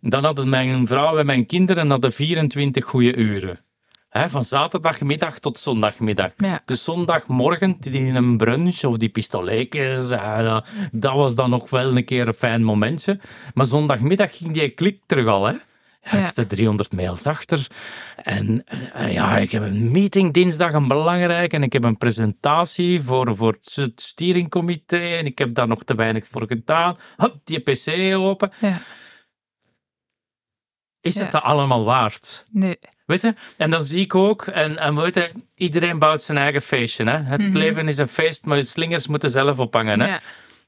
Dan hadden mijn vrouw en mijn kinderen hadden 24 goede uren. Van zaterdagmiddag tot zondagmiddag. Ja. Dus zondagmorgen, die een brunch of die pistoletjes, eh, dat, dat was dan nog wel een keer een fijn momentje. Maar zondagmiddag ging die klik terug al. Hè. Ja, sta 300 mails achter. En eh, ja, ik heb een meeting dinsdag, een belangrijk. En ik heb een presentatie voor, voor het steringcomité. En ik heb daar nog te weinig voor gedaan. Hop, die pc open. Ja. Is het dat allemaal waard? Nee. Weet je? En dan zie ik ook, en, en weet je, iedereen bouwt zijn eigen feestje. Hè? Het Mhm. leven is een feest, maar je slingers moeten zelf ophangen. Hè? Ja.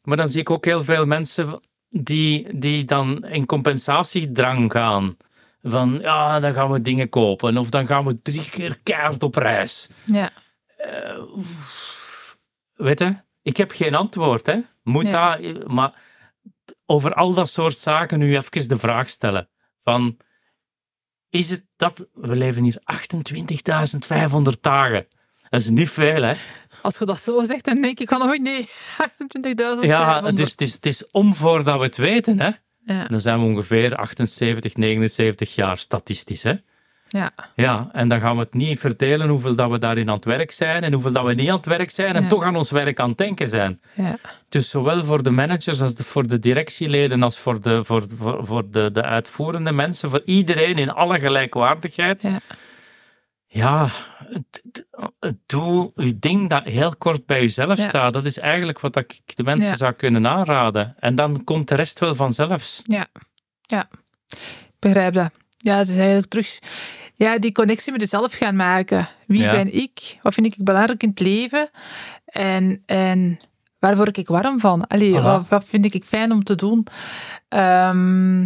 Maar dan zie ik ook heel veel mensen die, die dan in compensatiedrang gaan. Van, ja, dan gaan we dingen kopen. Of dan gaan we drie keer keihard op reis. Ja. Weet je? Ik heb geen antwoord, hè. Moet Ja. dat... Maar over al dat soort zaken nu even de vraag stellen. Van, is het dat... We leven hier 28.500 dagen. Dat is niet veel, hè. Als je dat zo zegt, dan denk ik van, oei nee, 28.000. Ja, het is, het, is, het is om voordat we het weten, hè. Ja. Dan zijn we ongeveer 78, 79 jaar statistisch, hè. Ja. Ja, en dan gaan we het niet verdelen hoeveel dat we daarin aan het werk zijn en hoeveel dat we niet aan het werk zijn en Ja. toch aan ons werk aan het denken zijn. Ja. Dus zowel voor de managers als de, voor de directieleden als voor, de, voor, voor, voor de, de uitvoerende mensen, voor iedereen in alle gelijkwaardigheid. Ja. Ja, doe je ding dat heel kort bij jezelf Ja. staat. Dat is eigenlijk wat ik de mensen zou kunnen aanraden. En dan komt de rest wel vanzelf. Ja. Ja. Begrijp dat. Ja, het is eigenlijk terug... Ja, die connectie met jezelf gaan maken. Wie Ja. ben ik? Wat vind ik belangrijk in het leven? En, en waar word ik warm van? Allee, wat, wat vind ik fijn om te doen? Ehm,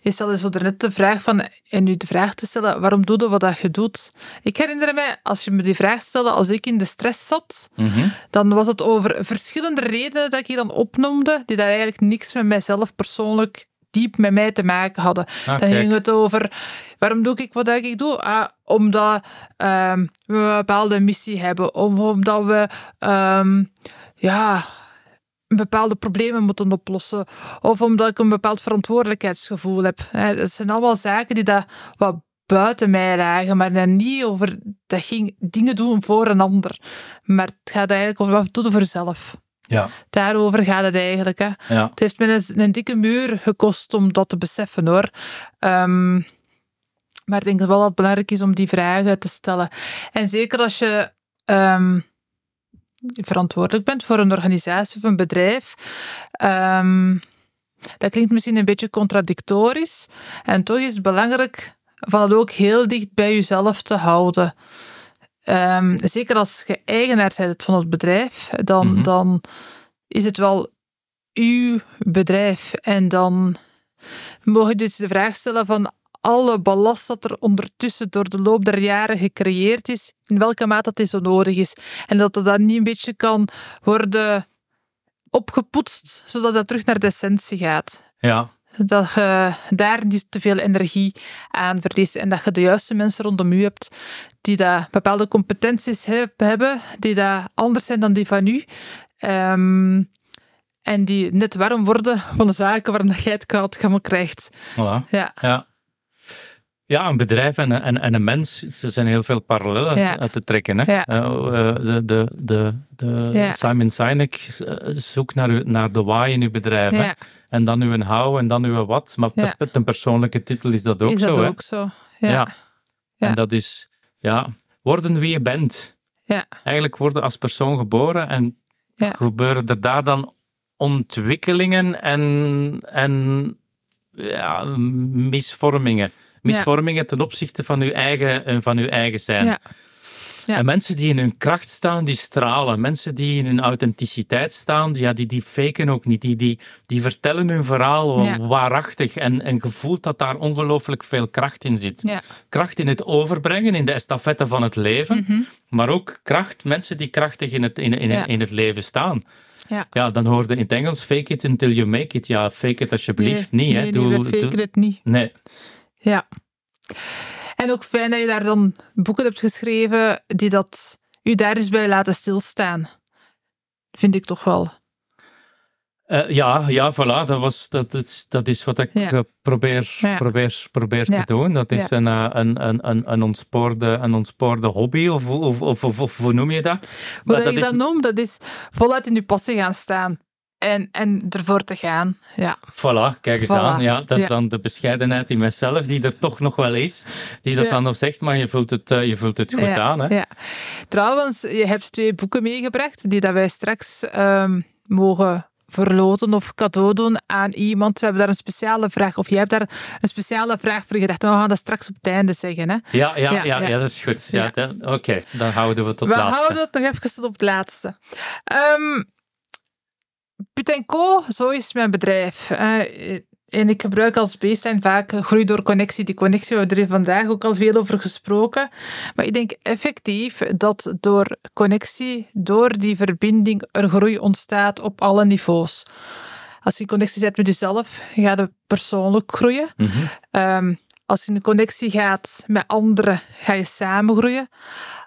je stelde zo net de vraag van, en nu de vraag te stellen, waarom doe je wat dat je doet? Ik herinner me, als je me die vraag stelde, als ik in de stress zat, Mhm. dan was het over verschillende redenen dat ik dan opnoemde, die daar eigenlijk niks met mijzelf persoonlijk diep met mij te maken hadden. Ah, dan kijk. ging het over, waarom doe ik wat ik doe? Ah, omdat ehm, we een bepaalde missie hebben, om, omdat we ehm, ja, bepaalde problemen moeten oplossen, of omdat ik een bepaald verantwoordelijkheidsgevoel heb. Dat zijn allemaal zaken die dat wat buiten mij lagen, maar dan niet over, dat ging dingen doen voor een ander. Maar het gaat eigenlijk over wat doe je voor jezelf. Ja, Daarover gaat het eigenlijk. Hè. ja. Het heeft me een, een dikke muur gekost om dat te beseffen hoor. Ehm, maar ik denk wel dat het belangrijk is om die vragen te stellen. En zeker als je ehm, verantwoordelijk bent voor een organisatie of een bedrijf. ehm, dat klinkt misschien een beetje contradictorisch. En toch is het belangrijk van het ook heel dicht bij jezelf te houden. Ehm, zeker als je eigenaar bent van het bedrijf, dan, Mhm. dan is het wel uw bedrijf. En dan mogen je dus de vraag stellen van alle ballast dat er ondertussen door de loop der jaren gecreëerd is, in welke mate dat zo nodig is. En dat dat dan niet een beetje kan worden opgepoetst, zodat dat terug naar de essentie gaat. ja. Dat je daar niet te veel energie aan verliest en dat je de juiste mensen rondom je hebt die dat bepaalde competenties heb- hebben, die dat anders zijn dan die van u. Ehm, en die net warm worden van de zaken waarom dat jij het koud krijgt. Voilà. Ja, Ja. Ja, een bedrijf en, een- en, en een mens, ze zijn heel veel parallellen Ja. uit te trekken. Hè? Ja. Eh, eh, de, de, de, de Ja. Simon Sinek eh, zoekt naar, naar de why in uw bedrijf. En dan uw how en dan uw wat. Maar met een persoonlijke titel is dat ook is zo. dat hè? ook zo? Ja. En dat is, ja, worden wie je bent. Ja. Eigenlijk worden als persoon geboren en gebeuren er daar dan ontwikkelingen en, en ja, misvormingen. Misvormingen ten opzichte van uw eigen, eh, van uw eigen zijn. Ja. Ja. En mensen die in hun kracht staan, die stralen. Mensen die in hun authenticiteit staan, ja, die, die faken ook niet. Die, die, die vertellen hun verhaal Ja. waarachtig. En, en je voelt dat daar ongelooflijk veel kracht in zit kracht in het overbrengen, in de estafette van het leven, Mhm. maar ook kracht, mensen die krachtig in het, in, in, het leven staan. Ja. Ja, dan hoorde in het Engels, fake it until you make it. Ja, fake it alsjeblieft nee, niet. Hè. Nee, Doe, we faken doe- het niet. nee. Ja. En ook fijn dat je daar dan boeken hebt geschreven die dat u daar eens bij laten stilstaan. Vind ik toch wel. Eh, ja, ja, voilà, dat, was, dat, is, dat is wat ik Ja. eh, probeer, Ja. probeer, probeer Ja. te doen. Dat is een, eh, een, een, een, een, ontspoorde, een ontspoorde hobby, of, of, of, of, hoe noem je dat? Hoe Maar dat je is- dat noemt, dat is voluit in je passie gaan staan. En, en ervoor te gaan. Ja. Voilà, kijk eens Voilà. aan. Ja, dat is Ja. dan de bescheidenheid in mezelf die er toch nog wel is. Die dat Ja. dan nog zegt, maar je voelt het, eh, je voelt het goed ja, aan. Hè? Ja. Trouwens, je hebt twee boeken meegebracht die dat wij straks ehm, mogen verloten of cadeau doen aan iemand. We hebben daar een speciale vraag, of jij hebt daar een speciale vraag voor gedacht. We gaan dat straks op het einde zeggen. Hè? Ja, ja, ja, Ja, dat is goed. Ja, Oké, dan houden we het tot We laatste. houden het nog even tot op het laatste. Ehm Put Co, zo is mijn bedrijf. Eh, en ik gebruik als baseline vaak groei door connectie. Die connectie, we hebben er vandaag ook al veel over gesproken. Maar ik denk effectief dat door connectie, door die verbinding, er groei ontstaat op alle niveaus. Als je in connectie zet met jezelf, ga je persoonlijk groeien. Mhm. Ehm, als je in een connectie gaat met anderen, ga je samen groeien.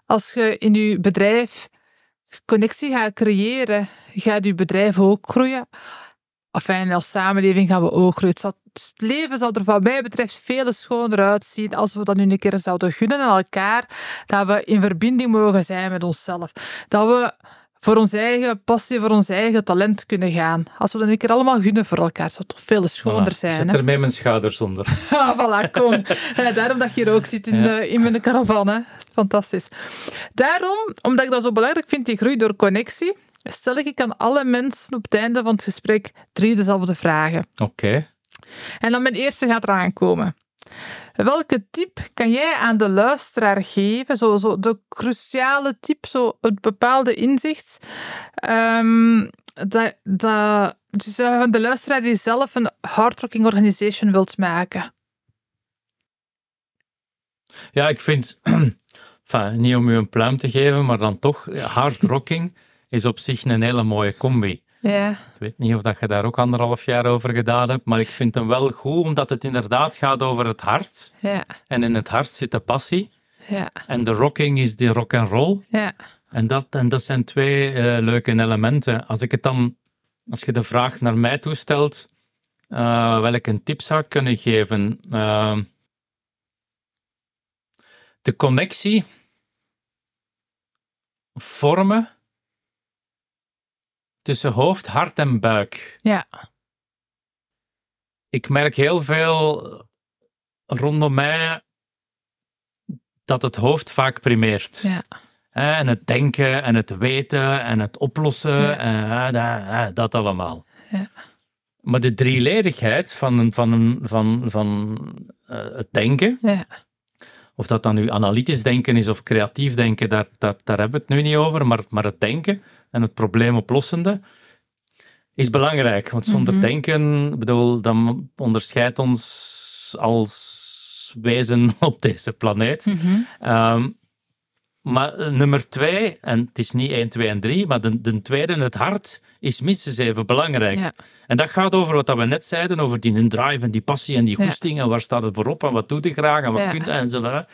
Als je in je bedrijf connectie gaat creëren, gaat je bedrijf ook groeien. Enfin, als samenleving gaan we ook groeien. Het leven zal er wat mij betreft veel schoner uitzien als we dat nu een keer zouden gunnen aan elkaar. Dat we in verbinding mogen zijn met onszelf. Dat we voor onze eigen passie, voor ons eigen talent kunnen gaan. Als we dat nu een keer allemaal gunnen voor elkaar, zou het toch veel schoner Voilà, zijn. Zet hè? er mee mijn schouders onder. Ah, voilà, kom. Daarom dat je hier ook zit in, Ja. eh, in mijn caravan. Hè. Fantastisch. Daarom, omdat ik dat zo belangrijk vind, die groei door connectie, stel ik aan alle mensen op het einde van het gesprek drie dezelfde vragen. Oké. En dan mijn eerste gaat eraan komen. Welke tip kan jij aan de luisteraar geven? Zo, zo de cruciale tip, zo het bepaalde inzicht. ehm, dat, dus eh, de luisteraar die zelf een hardrocking organization wilt maken. Ja, ik vind, enfin, niet om u een pluim te geven, maar dan toch, hard rocking is op zich een hele mooie combi. Ja, Ik weet niet of dat je daar ook anderhalf jaar over gedaan hebt, maar ik vind hem wel goed, omdat het inderdaad gaat over het hart. ja, En in het hart zit de passie. ja, En de rocking is die rock and roll. ja. En dat, en dat zijn twee eh, leuke elementen. Als ik het dan, als je de vraag naar mij toestelt, eh welke tip zou ik kunnen geven? Eh, de connectie vormen tussen hoofd, hart en buik. Ja. Ik merk heel veel rondom mij dat het hoofd vaak primeert. Ja. En het denken en het weten en het oplossen, Ja. en, dat, dat allemaal. Ja. Maar de drieledigheid van, van, van, van eh, het denken, Ja. Of dat dan nu analytisch denken is of creatief denken, daar, daar, daar hebben we het nu niet over, maar, maar het denken en het probleemoplossende is belangrijk. Want zonder Mhm. denken, bedoel, dan onderscheidt ons als wezen op deze planeet. Mhm. Ehm, maar eh, nummer twee, en het is niet 1, 2 en 3, maar de, de tweede, het hart, is minstens even belangrijk. Ja. En dat gaat over wat we net zeiden, over die drive en die passie en die Ja. goesting en waar staat het voor op en wat doet je graag en wat Ja. kun je en zo verder.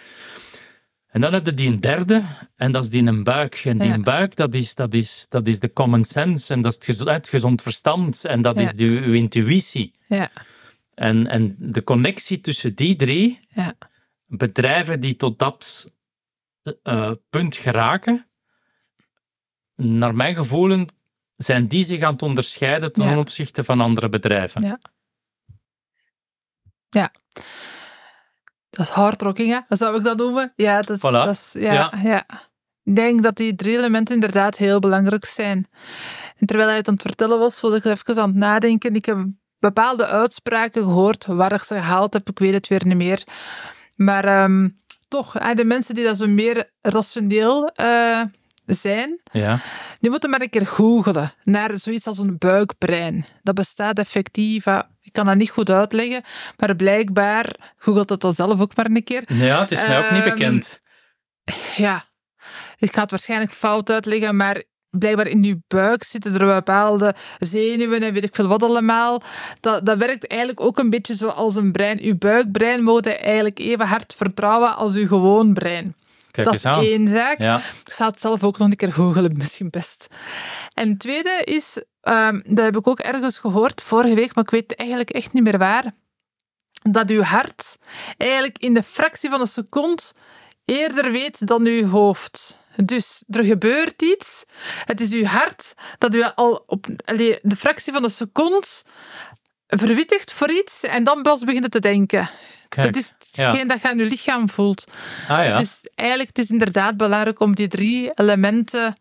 En dan heb je die een derde, en dat is die een buik. En die Ja. buik, dat is, dat, is, dat is de common sense, en dat is het gezond, het gezond verstand, en dat Ja. is de, uw intuïtie. Ja. En, en de connectie tussen die drie, Ja. bedrijven die tot dat uh, punt geraken, naar mijn gevoel, zijn die zich aan het onderscheiden ten Ja. opzichte van andere bedrijven. Ja. Ja. Dat is hardrocking, hè? Dat zou ik dat noemen. Ja, dat is... Voilà. Dat is ja, Ja. ja. Ik denk dat die drie elementen inderdaad heel belangrijk zijn. En terwijl hij het aan het vertellen was, was ik even aan het nadenken. Ik heb bepaalde uitspraken gehoord. Waar ik ze gehaald heb, ik weet het weer niet meer. Maar ehm, toch, de mensen die dat zo meer rationeel eh, zijn, Ja. die moeten maar een keer googelen naar zoiets als een buikbrein. Dat bestaat effectief. Ik kan dat niet goed uitleggen, maar blijkbaar googelt het dan zelf ook maar een keer. ja, het is mij ook niet Ehm, bekend. Ja, ik ga het waarschijnlijk fout uitleggen, maar blijkbaar in je buik zitten er bepaalde zenuwen en weet ik veel wat allemaal. Dat, dat werkt eigenlijk ook een beetje zoals een brein. Uw buikbrein moet je eigenlijk even hard vertrouwen als uw gewoon brein. Kijk dat is aan. één zaak. Ja. Ik zou het zelf ook nog een keer googelen, misschien best. En het tweede is, ehm, dat heb ik ook ergens gehoord vorige week, maar ik weet eigenlijk echt niet meer waar, dat uw hart eigenlijk in de fractie van een seconde eerder weet dan uw hoofd. Dus er gebeurt iets. Het is uw hart dat u al op allee, de fractie van een seconde verwittigt voor iets en dan pas begint te denken. Kijk. Dat is ja. hetgeen dat je aan je lichaam voelt. Ah ja. Dus eigenlijk het is inderdaad belangrijk om die drie elementen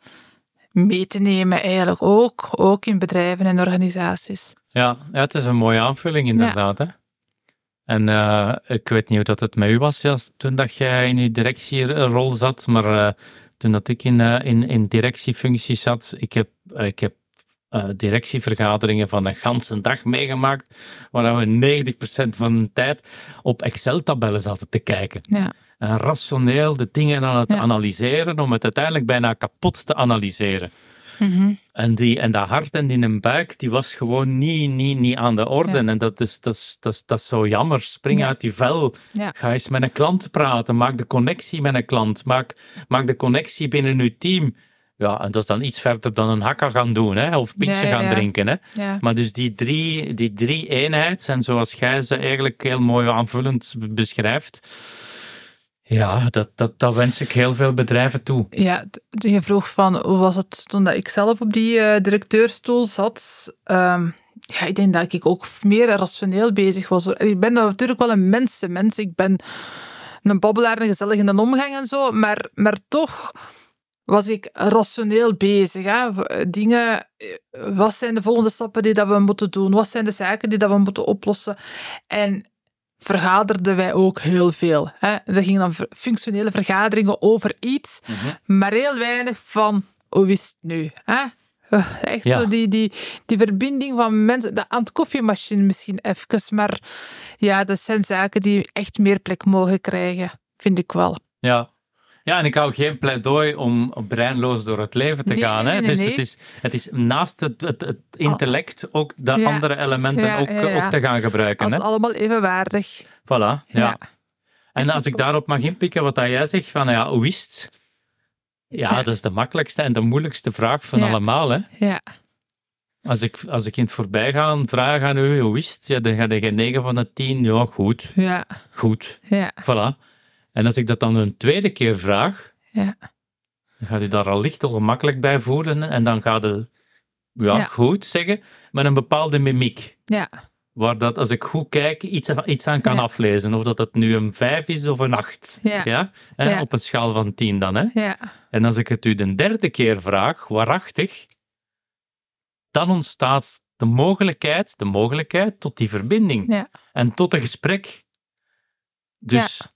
mee te nemen, eigenlijk ook, ook in bedrijven en organisaties. Ja, ja, het is een mooie aanvulling inderdaad. Hè? En eh, ik weet niet hoe dat het met u was ja, toen dat jij in je directierol zat, maar eh, toen dat ik in, eh, in, in directiefunctie zat, ik heb, eh, ik heb eh, directievergaderingen van een ganse dag meegemaakt, waar we 90% van de tijd op Excel-tabellen zaten te kijken. Ja, En rationeel de dingen aan het Ja. analyseren, om het uiteindelijk bijna kapot te analyseren. Mhm. En, die, en dat hart en die een buik, die was gewoon niet, niet, niet aan de orde. Ja. En dat is, dat, is, dat, is, dat is zo jammer. Spring Ja. uit je vel. Ja. Ga eens met een klant praten. Maak de connectie met een klant. Maak, maak de connectie binnen je team. Ja, en dat is dan iets verder dan een hakka gaan doen, hè? of pintje gaan drinken. Hè? Maar dus die drie, die drie eenheid, en zoals jij ze eigenlijk heel mooi aanvullend beschrijft, ja, dat, dat, dat wens ik heel veel bedrijven toe. ja je vroeg van hoe was het toen dat ik zelf op die eh, directeurstoel zat. Ehm, ja, ik denk dat ik ook meer rationeel bezig was. Ik ben natuurlijk wel een mensenmens. Ik ben een babbelaar en gezellig in de omgang en zo, maar, maar toch was ik rationeel bezig. Hè? V- Dingen, eh, wat zijn de volgende stappen die dat we moeten doen? Wat zijn de zaken die dat we moeten oplossen? En vergaderden wij ook heel veel. Hè? Er gingen dan functionele vergaderingen over iets, maar heel weinig van hoe is het nu? Hè? Eh, Echt Ja. zo die, die, die verbinding van mensen, de, aan het koffiemachine misschien even, maar ja, dat zijn zaken die echt meer plek mogen krijgen, vind ik wel. Ja. Ja, en ik hou geen pleidooi om breinloos door het leven te Nee, gaan. nee, hè. nee, het, is, nee. het, is, het is naast het, het, het intellect ook de Ja. andere elementen Ja, ook, te gaan gebruiken. Als Hè. allemaal evenwaardig. Voilà, ja. En als ik daarop mag inpikken wat dat jij zegt, van ja, hoe is het? Ja, dat is de makkelijkste en de moeilijkste vraag van allemaal. Hè. Ja, Als, ik, als ik in het voorbijgaan vraag aan u, hoe is het? Ja, dan ga je 9 van de 10, ja, goed, ja, goed. ja, Voilà. En als ik dat dan een tweede keer vraag, ja. dan gaat u daar al licht ongemakkelijk bij voelen. En dan gaat u, ja, Ja. goed zeggen, met een bepaalde mimiek. ja. Waar dat, als ik goed kijk, iets, iets aan kan Ja. aflezen. Of dat het nu een 5 is of een 8. Ja. Ja. Op een schaal van 10 dan. Hè? ja. En als ik het u de derde keer vraag, waarachtig, dan ontstaat de mogelijkheid, de mogelijkheid tot die verbinding. En tot een gesprek. Dus,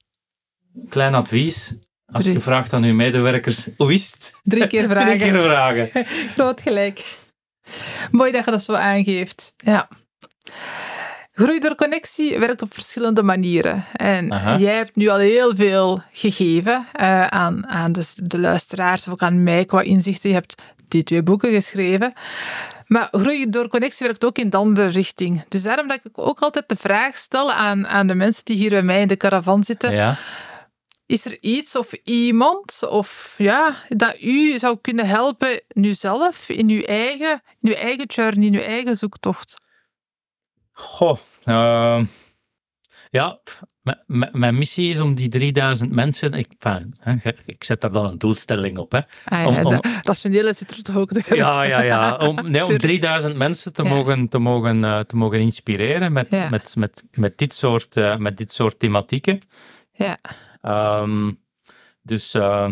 klein advies. Als Drie. je vraagt aan uw medewerkers, hoe is het? Drie keer vragen. Drie keer vragen. Groot gelijk. Mooi dat je dat zo aangeeft. Ja. Groei door connectie werkt op verschillende manieren. En Aha. jij hebt nu al heel veel gegeven eh, aan, aan de, de luisteraars, of ook aan mij qua inzichten. Je hebt die twee boeken geschreven. Maar groei door connectie werkt ook in de andere richting. Dus daarom dat ik ook altijd de vraag stel aan, aan de mensen die hier bij mij in de caravan zitten. Ja. Is er iets of iemand of, ja, dat u zou kunnen helpen nu zelf in uw eigen, in uw eigen journey, in uw eigen zoektocht? Goh. ehm, ja, mijn missie is om die 3000 mensen. Ik, ik zet daar dan een doelstelling op. Hè. Ah, om, om, rationele zit er toch ook. Ja, ja, ja. Om, nee, om 3000 mensen te, mogen, te, mogen, uh, te mogen inspireren met, ja. met, met, met, dit soort, uh, met dit soort thematieken. Ja. Um, dus. Uh,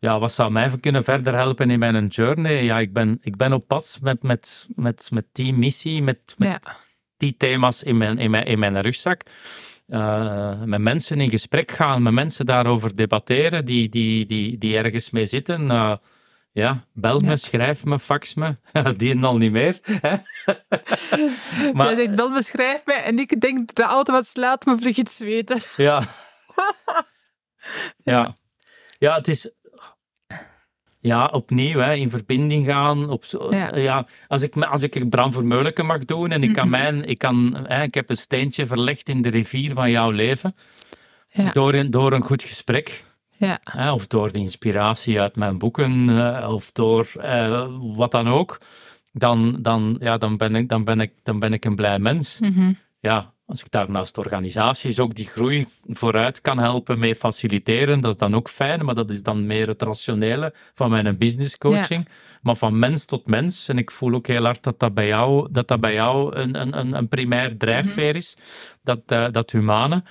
ja, wat zou mij kunnen verder helpen in mijn journey? Ja, ik ben, ik ben op pad met, met, met, met die missie, met, met ja. die thema's in mijn, in mijn, in mijn rugzak. Uh, met mensen in gesprek gaan, met mensen daarover debatteren die, die, die, die ergens mee zitten. Uh, ja, bel me, ja. schrijf me, fax me. die al niet meer. maar, Jij zegt bel me, schrijf me en ik denk de auto wat laat me vlug iets weten. ja. ja. Ja, het is, ja, opnieuw hè, in verbinding gaan. Op zo, ja. als, ik, als ik Bram Vermeulen mag doen en ik, kan mhm. mijn, ik, kan, hè, ik heb een steentje verlegd in de rivier van jouw leven, ja. door, een, door een goed gesprek. Ja. Hè, of door de inspiratie uit mijn boeken, uh, of door uh, wat dan ook, dan, dan, ja, dan, ben ik, dan, ben ik, dan ben ik een blij mens. Mm Ja, als ik daarnaast organisaties ook die groei vooruit kan helpen mee faciliteren, dat is dan ook fijn, maar dat is dan meer het rationele van mijn business coaching. Maar van mens tot mens, en ik voel ook heel hard dat dat bij jou, dat dat bij jou een, een, een primair drijfveer is, dat, uh, dat humane.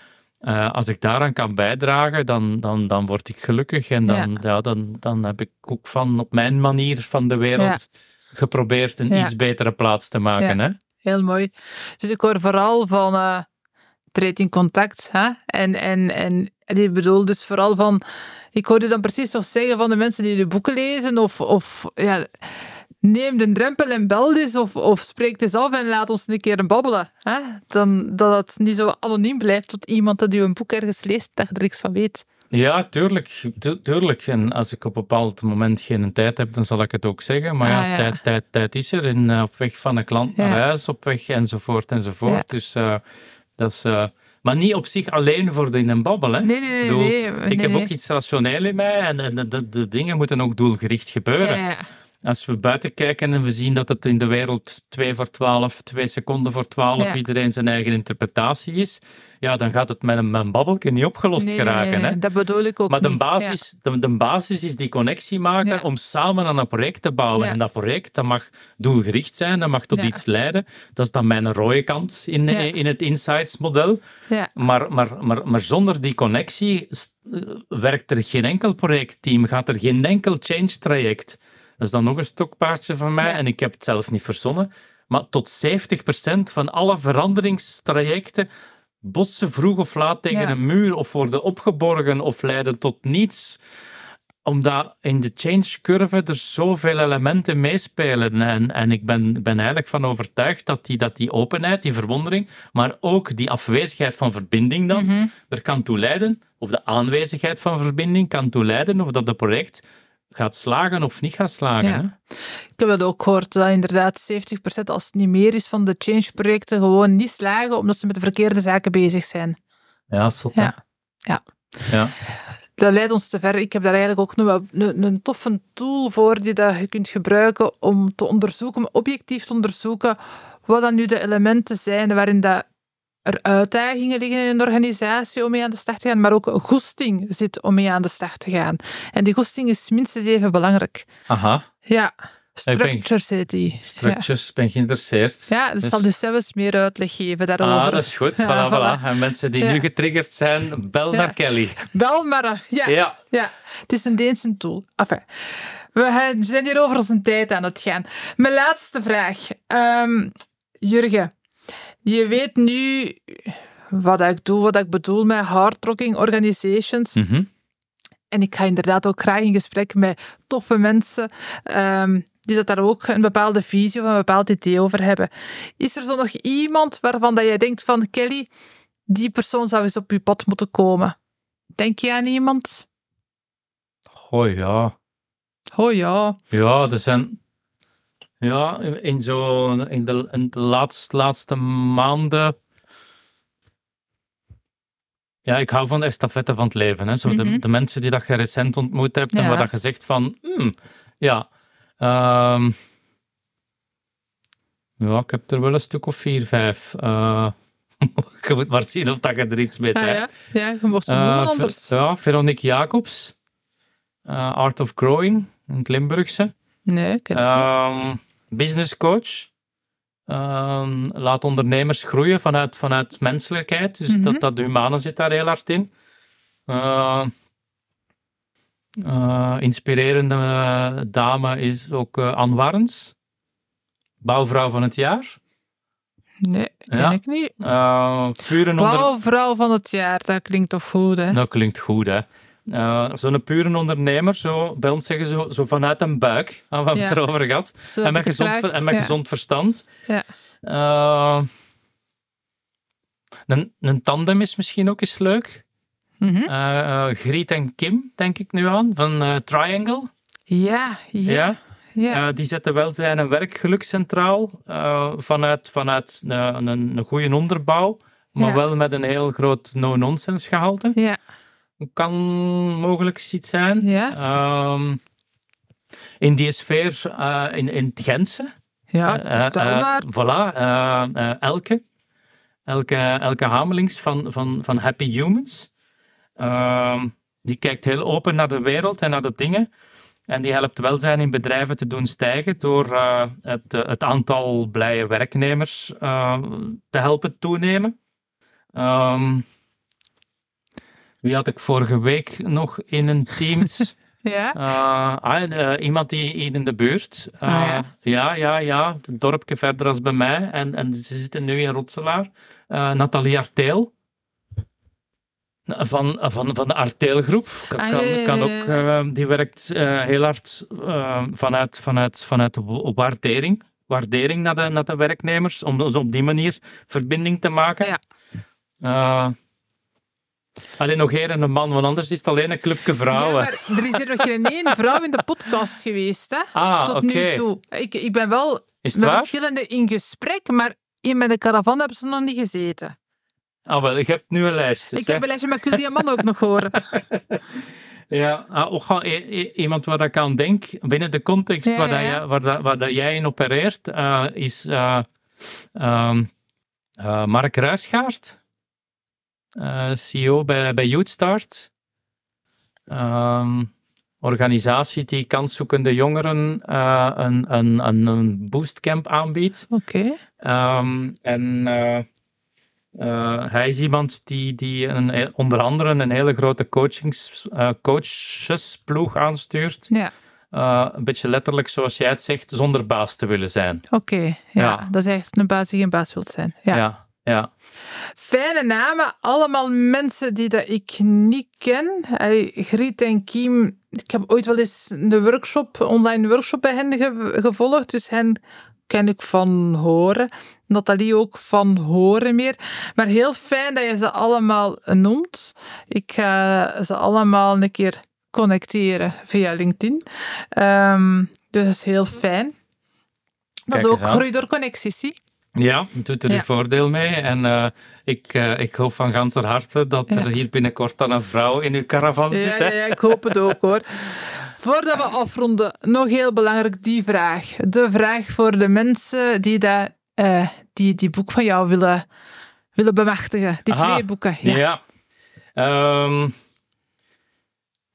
Uh, als ik daaraan kan bijdragen, dan, dan, dan word ik gelukkig en dan, ja. ja dan, dan heb ik ook van op mijn manier van de wereld geprobeerd een iets betere plaats te maken. Hè? Heel mooi. Dus ik hoor vooral van uh, treed in contact. Hè? En, en, en, en ik bedoel dus vooral van... Ik hoorde dan precies toch zeggen van de mensen die de boeken lezen of... of ja, neem de drempel en bel eens of, of spreek eens af en laat ons een keer een babbelen. Hè? Dan, dat het niet zo anoniem blijft tot iemand dat u een boek ergens leest dat je er niks van weet. Ja, tuurlijk, tuurlijk. En als ik op een bepaald moment geen tijd heb, dan zal ik het ook zeggen. Maar ja, ah, ja. Tijd, tijd, tijd is er. In, uh, op weg van een klant naar huis, op weg enzovoort enzovoort. Dus uh, dat is... Uh, maar niet op zich alleen voor de in een babbel. Hè? Nee, nee, nee. Bedoel, nee, nee ik heb ook iets rationeel in mij en, en de, de, de, dingen moeten ook doelgericht gebeuren. Als we buiten kijken en we zien dat het in de wereld 2 voor 12, 2 seconden voor 12, ja. iedereen zijn eigen interpretatie is, ja, dan gaat het met een, een babbelje niet opgelost nee, geraken. Hè? Dat bedoel ik ook Maar de niet. basis, ja. de, de, basis is die connectie maken Ja. om samen aan een project te bouwen. En dat project dat mag doelgericht zijn, dat mag tot iets leiden. Dat is dan mijn rode kant in, Ja. in het Insights-model. Ja. Maar, maar, maar, maar zonder die connectie eh, werkt er geen enkel projectteam, gaat er geen enkel change-traject. Dat is dan nog een stokpaardje van mij en ik heb het zelf niet verzonnen. Maar tot 70% van alle veranderingstrajecten botsen vroeg of laat tegen Ja. een muur of worden opgeborgen of leiden tot niets omdat in de change curve er zoveel elementen meespelen. En, en ik ben, ben eigenlijk van overtuigd dat die, dat die openheid, die verwondering, maar ook die afwezigheid van verbinding dan, Mhm. er kan toe leiden, of de aanwezigheid van verbinding kan toe leiden, of dat het project gaat slagen of niet gaat slagen. Ja. Ik heb het ook gehoord dat inderdaad 70% als het niet meer is van de change-projecten gewoon niet slagen omdat ze met de verkeerde zaken bezig zijn. Ja, zot? Ja. Ja. Ja. Dat leidt ons te ver. Ik heb daar eigenlijk ook een, een, een toffe tool voor die dat je kunt gebruiken om te onderzoeken, om objectief te onderzoeken wat dan nu de elementen zijn waarin dat er uitdagingen liggen in een organisatie om mee aan de start te gaan, maar ook een goesting zit om mee aan de start te gaan. En die goesting is minstens even belangrijk. Aha, Ja, ben- structure zit die. structures, ben geïnteresseerd. Ja, dus Dus- zal dus zelfs meer uitleg geven daarover. Ah, dat is goed. Voilà, Ja, voilà. voilà. En mensen die Ja. nu getriggerd zijn, bel naar Kelly. Bel maar. Ja, Ja. ja. het is een Deense tool. Enfin, we zijn hier over onze tijd aan het gaan. Mijn laatste vraag. Ehm, Jurgen, je weet nu wat ik doe, wat ik bedoel met hardrocking organizations. Mhm. En ik ga inderdaad ook graag in gesprek met toffe mensen ehm, die dat daar ook een bepaalde visie of een bepaald idee over hebben. Is er zo nog iemand waarvan dat jij denkt van Kelly, die persoon zou eens op je pad moeten komen? Denk je aan iemand? Goh, ja. Oh ja. Ja, er zijn. Ja, in, zo, in, de, in de laatste, laatste maanden. Ja, ik hou van de estafette van het leven. Hè. Zo de, Mhm. de mensen die dat je recent ontmoet hebt en Ja. waar dat je zegt van. hmm, ja, ehm, ja, ik heb er wel een stuk of vier, vijf. Eh, je moet maar zien of dat je er iets mee Ah, zegt. ja. ja, je mocht ze Eh, noemen Ver- anders. ja, Veronique Jacobs. Eh, Art of Growing, in het Limburgse. Nee, ik niet. Ehm business coach. Ehm, laat ondernemers groeien vanuit, vanuit menselijkheid. Dus Mhm. dat, dat humane zit daar heel hard in. Eh, eh, inspirerende eh, dame is ook eh, Anne Warrens. Bouwvrouw van het jaar. Nee, ken Ja. ik niet. Eh onder... Bouwvrouw van het jaar, dat klinkt toch goed, hè? Dat klinkt goed, hè. Eh, Zo'n pure ondernemer, zo, bij ons zeggen ze zo, zo vanuit een buik. Ah, we hebben het erover gehad. Zo En met, gezond, en met Ja. gezond verstand. Ja. Eh, een, een tandem is misschien ook eens leuk. Eh, Griet en Kim, denk ik nu aan, van Triangle. Ja, ja, Ja. ja. Die zetten welzijn en werkgeluk centraal. vanuit vanuit een, een, goede onderbouw, maar wel met een heel groot no-nonsense gehalte. ja, Kan mogelijk iets zijn. ja. Ehm, in die sfeer, eh, in, in het Gentse. ja. Maar. Voilà, Elke. Elke, Elke Hamelings van, van, van Happy Humans. Ehm, die kijkt heel open naar de wereld en naar de dingen. En die helpt welzijn in bedrijven te doen stijgen door het, het aantal blije werknemers te helpen toenemen. Ehm, wie had ik vorige week nog in een Teams? Ja, Eh, ah, eh, iemand die hier in de buurt. Eh, Ah, ja. ja, ja, ja. Het dorpje verder als bij mij. En, en ze zitten nu in Rotselaar. Eh, Nathalie Arteel. Van, van, van de Arteelgroep. Kan, Ah, kan, ja, ja, kan ook, eh, die werkt eh, heel hard eh, vanuit, vanuit, vanuit de wa- waardering. Waardering naar de, naar de werknemers. Om dus op die manier verbinding te maken. Ja. Alleen nog één en een man, want anders is het alleen een clubje vrouwen. Ja, maar er is hier nog geen één vrouw in de podcast geweest, hè? Ah, Tot nu toe. Ik, ik ben wel met waar? verschillende in gesprek, maar in mijn caravan hebben ze nog niet gezeten. Ah, wel, je hebt nu een lijst. dus, Ik hè? heb een lijstje, maar ik wil die man ook nog horen. Ja, ah, ook i- iemand waar ik aan denk, binnen de context Ja, waar, ja, dat waar, dat, waar dat jij in opereert, eh, is eh, ehm, eh, Mark Ruisgaard, CEO bij, bij YouthStart. Ehm, organisatie die kanszoekende jongeren eh, een, een, een, een boostcamp aanbiedt. Oké. Ehm, en eh, eh, hij is iemand die, die een, onder andere een hele grote coachings, eh, coachesploeg aanstuurt. Ja, Eh, een beetje letterlijk, zoals jij het zegt, zonder baas te willen zijn. oké. Ja, Ja. dat is echt een baas die geen baas wilt zijn. Ja. ja. Ja. Fijne namen, allemaal mensen die dat ik niet ken. Allee, Griet en Kiem, ik heb ooit wel eens een workshop, online workshop bij hen ge- gevolgd, dus hen ken ik van horen. Nathalie ook van horen meer. Maar heel fijn dat je ze allemaal noemt. Ik ga ze allemaal een keer connecteren via LinkedIn. Ehm, dus dat is heel fijn. Dat is ook groei door connecties, zie. Ja, doet er Ja. een voordeel mee. En eh, ik, eh, ik hoop van ganser harte dat er hier binnenkort dan een vrouw in uw caravan Ja, zit. ja, Hè? ja, ik hoop het ook hoor. Voordat we afronden, nog heel belangrijk die vraag. De vraag voor de mensen die dat, eh, die, die boek van jou willen, willen bemachtigen. Die Aha. twee boeken. Ja. Ja.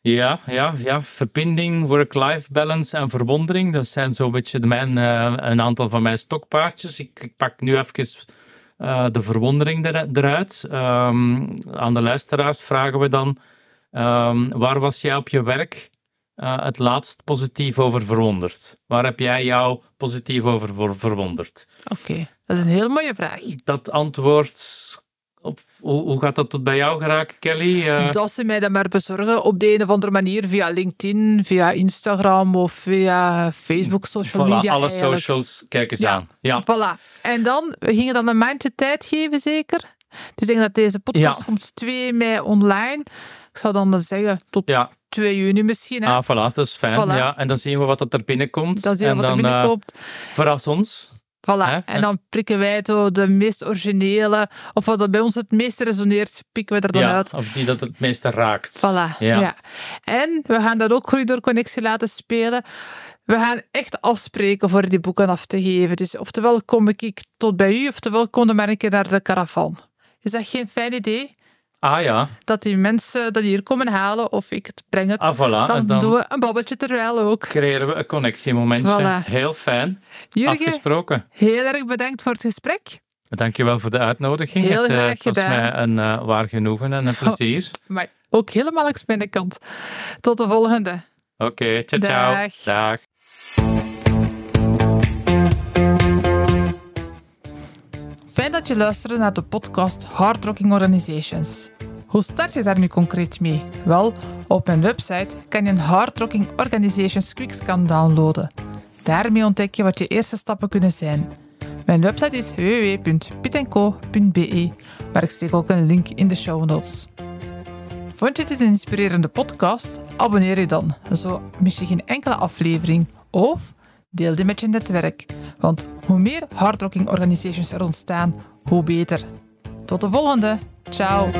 Ja, ja, ja. Verbinding, work-life balance en verwondering. Dat zijn zo'n beetje de mijn, eh, een aantal van mijn stokpaardjes. Ik, ik pak nu even eh, de verwondering er- eruit. Ehm, aan de luisteraars vragen we dan: ehm, waar was jij op je werk eh, het laatst positief over verwonderd? Waar heb jij jou positief over ver- verwonderd? Oké, dat is een heel mooie vraag. dat antwoord. Hoe, hoe gaat dat tot bij jou geraken, Kelly? Eh, Dat ze mij dat maar bezorgen op de een of andere manier via LinkedIn, via Instagram of via Facebook, social voilà, media. alle eigenlijk. socials, kijk eens Ja. aan. Ja, Voilà. En dan, we gingen dan een maandje tijd geven, zeker? Dus ik denk dat deze podcast Ja. komt 2 mei online. Ik zou dan zeggen tot ja. 2 juni misschien. Hè? Ah, voilà, dat is fijn. Voilà. Ja, en dan zien we wat dat er binnenkomt. dan zien we en wat er dan, eh, binnenkomt. verras ons. Voilà. En dan prikken wij zo de meest originele, of wat bij ons het meest resoneert, pikken we er dan Ja, uit. of die dat het meeste raakt. Voilà. Ja. En we gaan dat ook Groei door Connectie laten spelen. We gaan echt afspreken voor die boeken af te geven. Dus oftewel kom ik tot bij u, oftewel kom dan maar een keer naar de caravan. Is dat geen fijn idee? Ah ja, Dat die mensen dat hier komen halen of ik het breng het. ah voilà. dan, dan doen we een babbeltje terwijl ook. creëren we een connectiemomentje. Voilà. Heel fijn. Jurgen, Afgesproken. heel erg bedankt voor het gesprek. Dankjewel voor de uitnodiging. Heel het, eh, het was mij een eh, waar genoegen en een plezier. Maar ook helemaal langs mijn kant. Tot de volgende. Oké, ciao, ciao. Dag. Dag. Fijn dat je luisterde naar de podcast Hard Rocking Organizations. Hoe start je daar nu concreet mee? Wel, op mijn website kan je een Hard Rocking Organizations Quickscan downloaden. Daarmee ontdek je wat je eerste stappen kunnen zijn. Mijn website is www.pitco.be, maar ik steek ook een link in de show notes. Vond je dit een inspirerende podcast? Abonneer je dan, zo mis je geen enkele aflevering. Of deel die met je netwerk, want hoe meer hardrocking organisations er ontstaan, hoe beter. Tot de volgende. Ciao.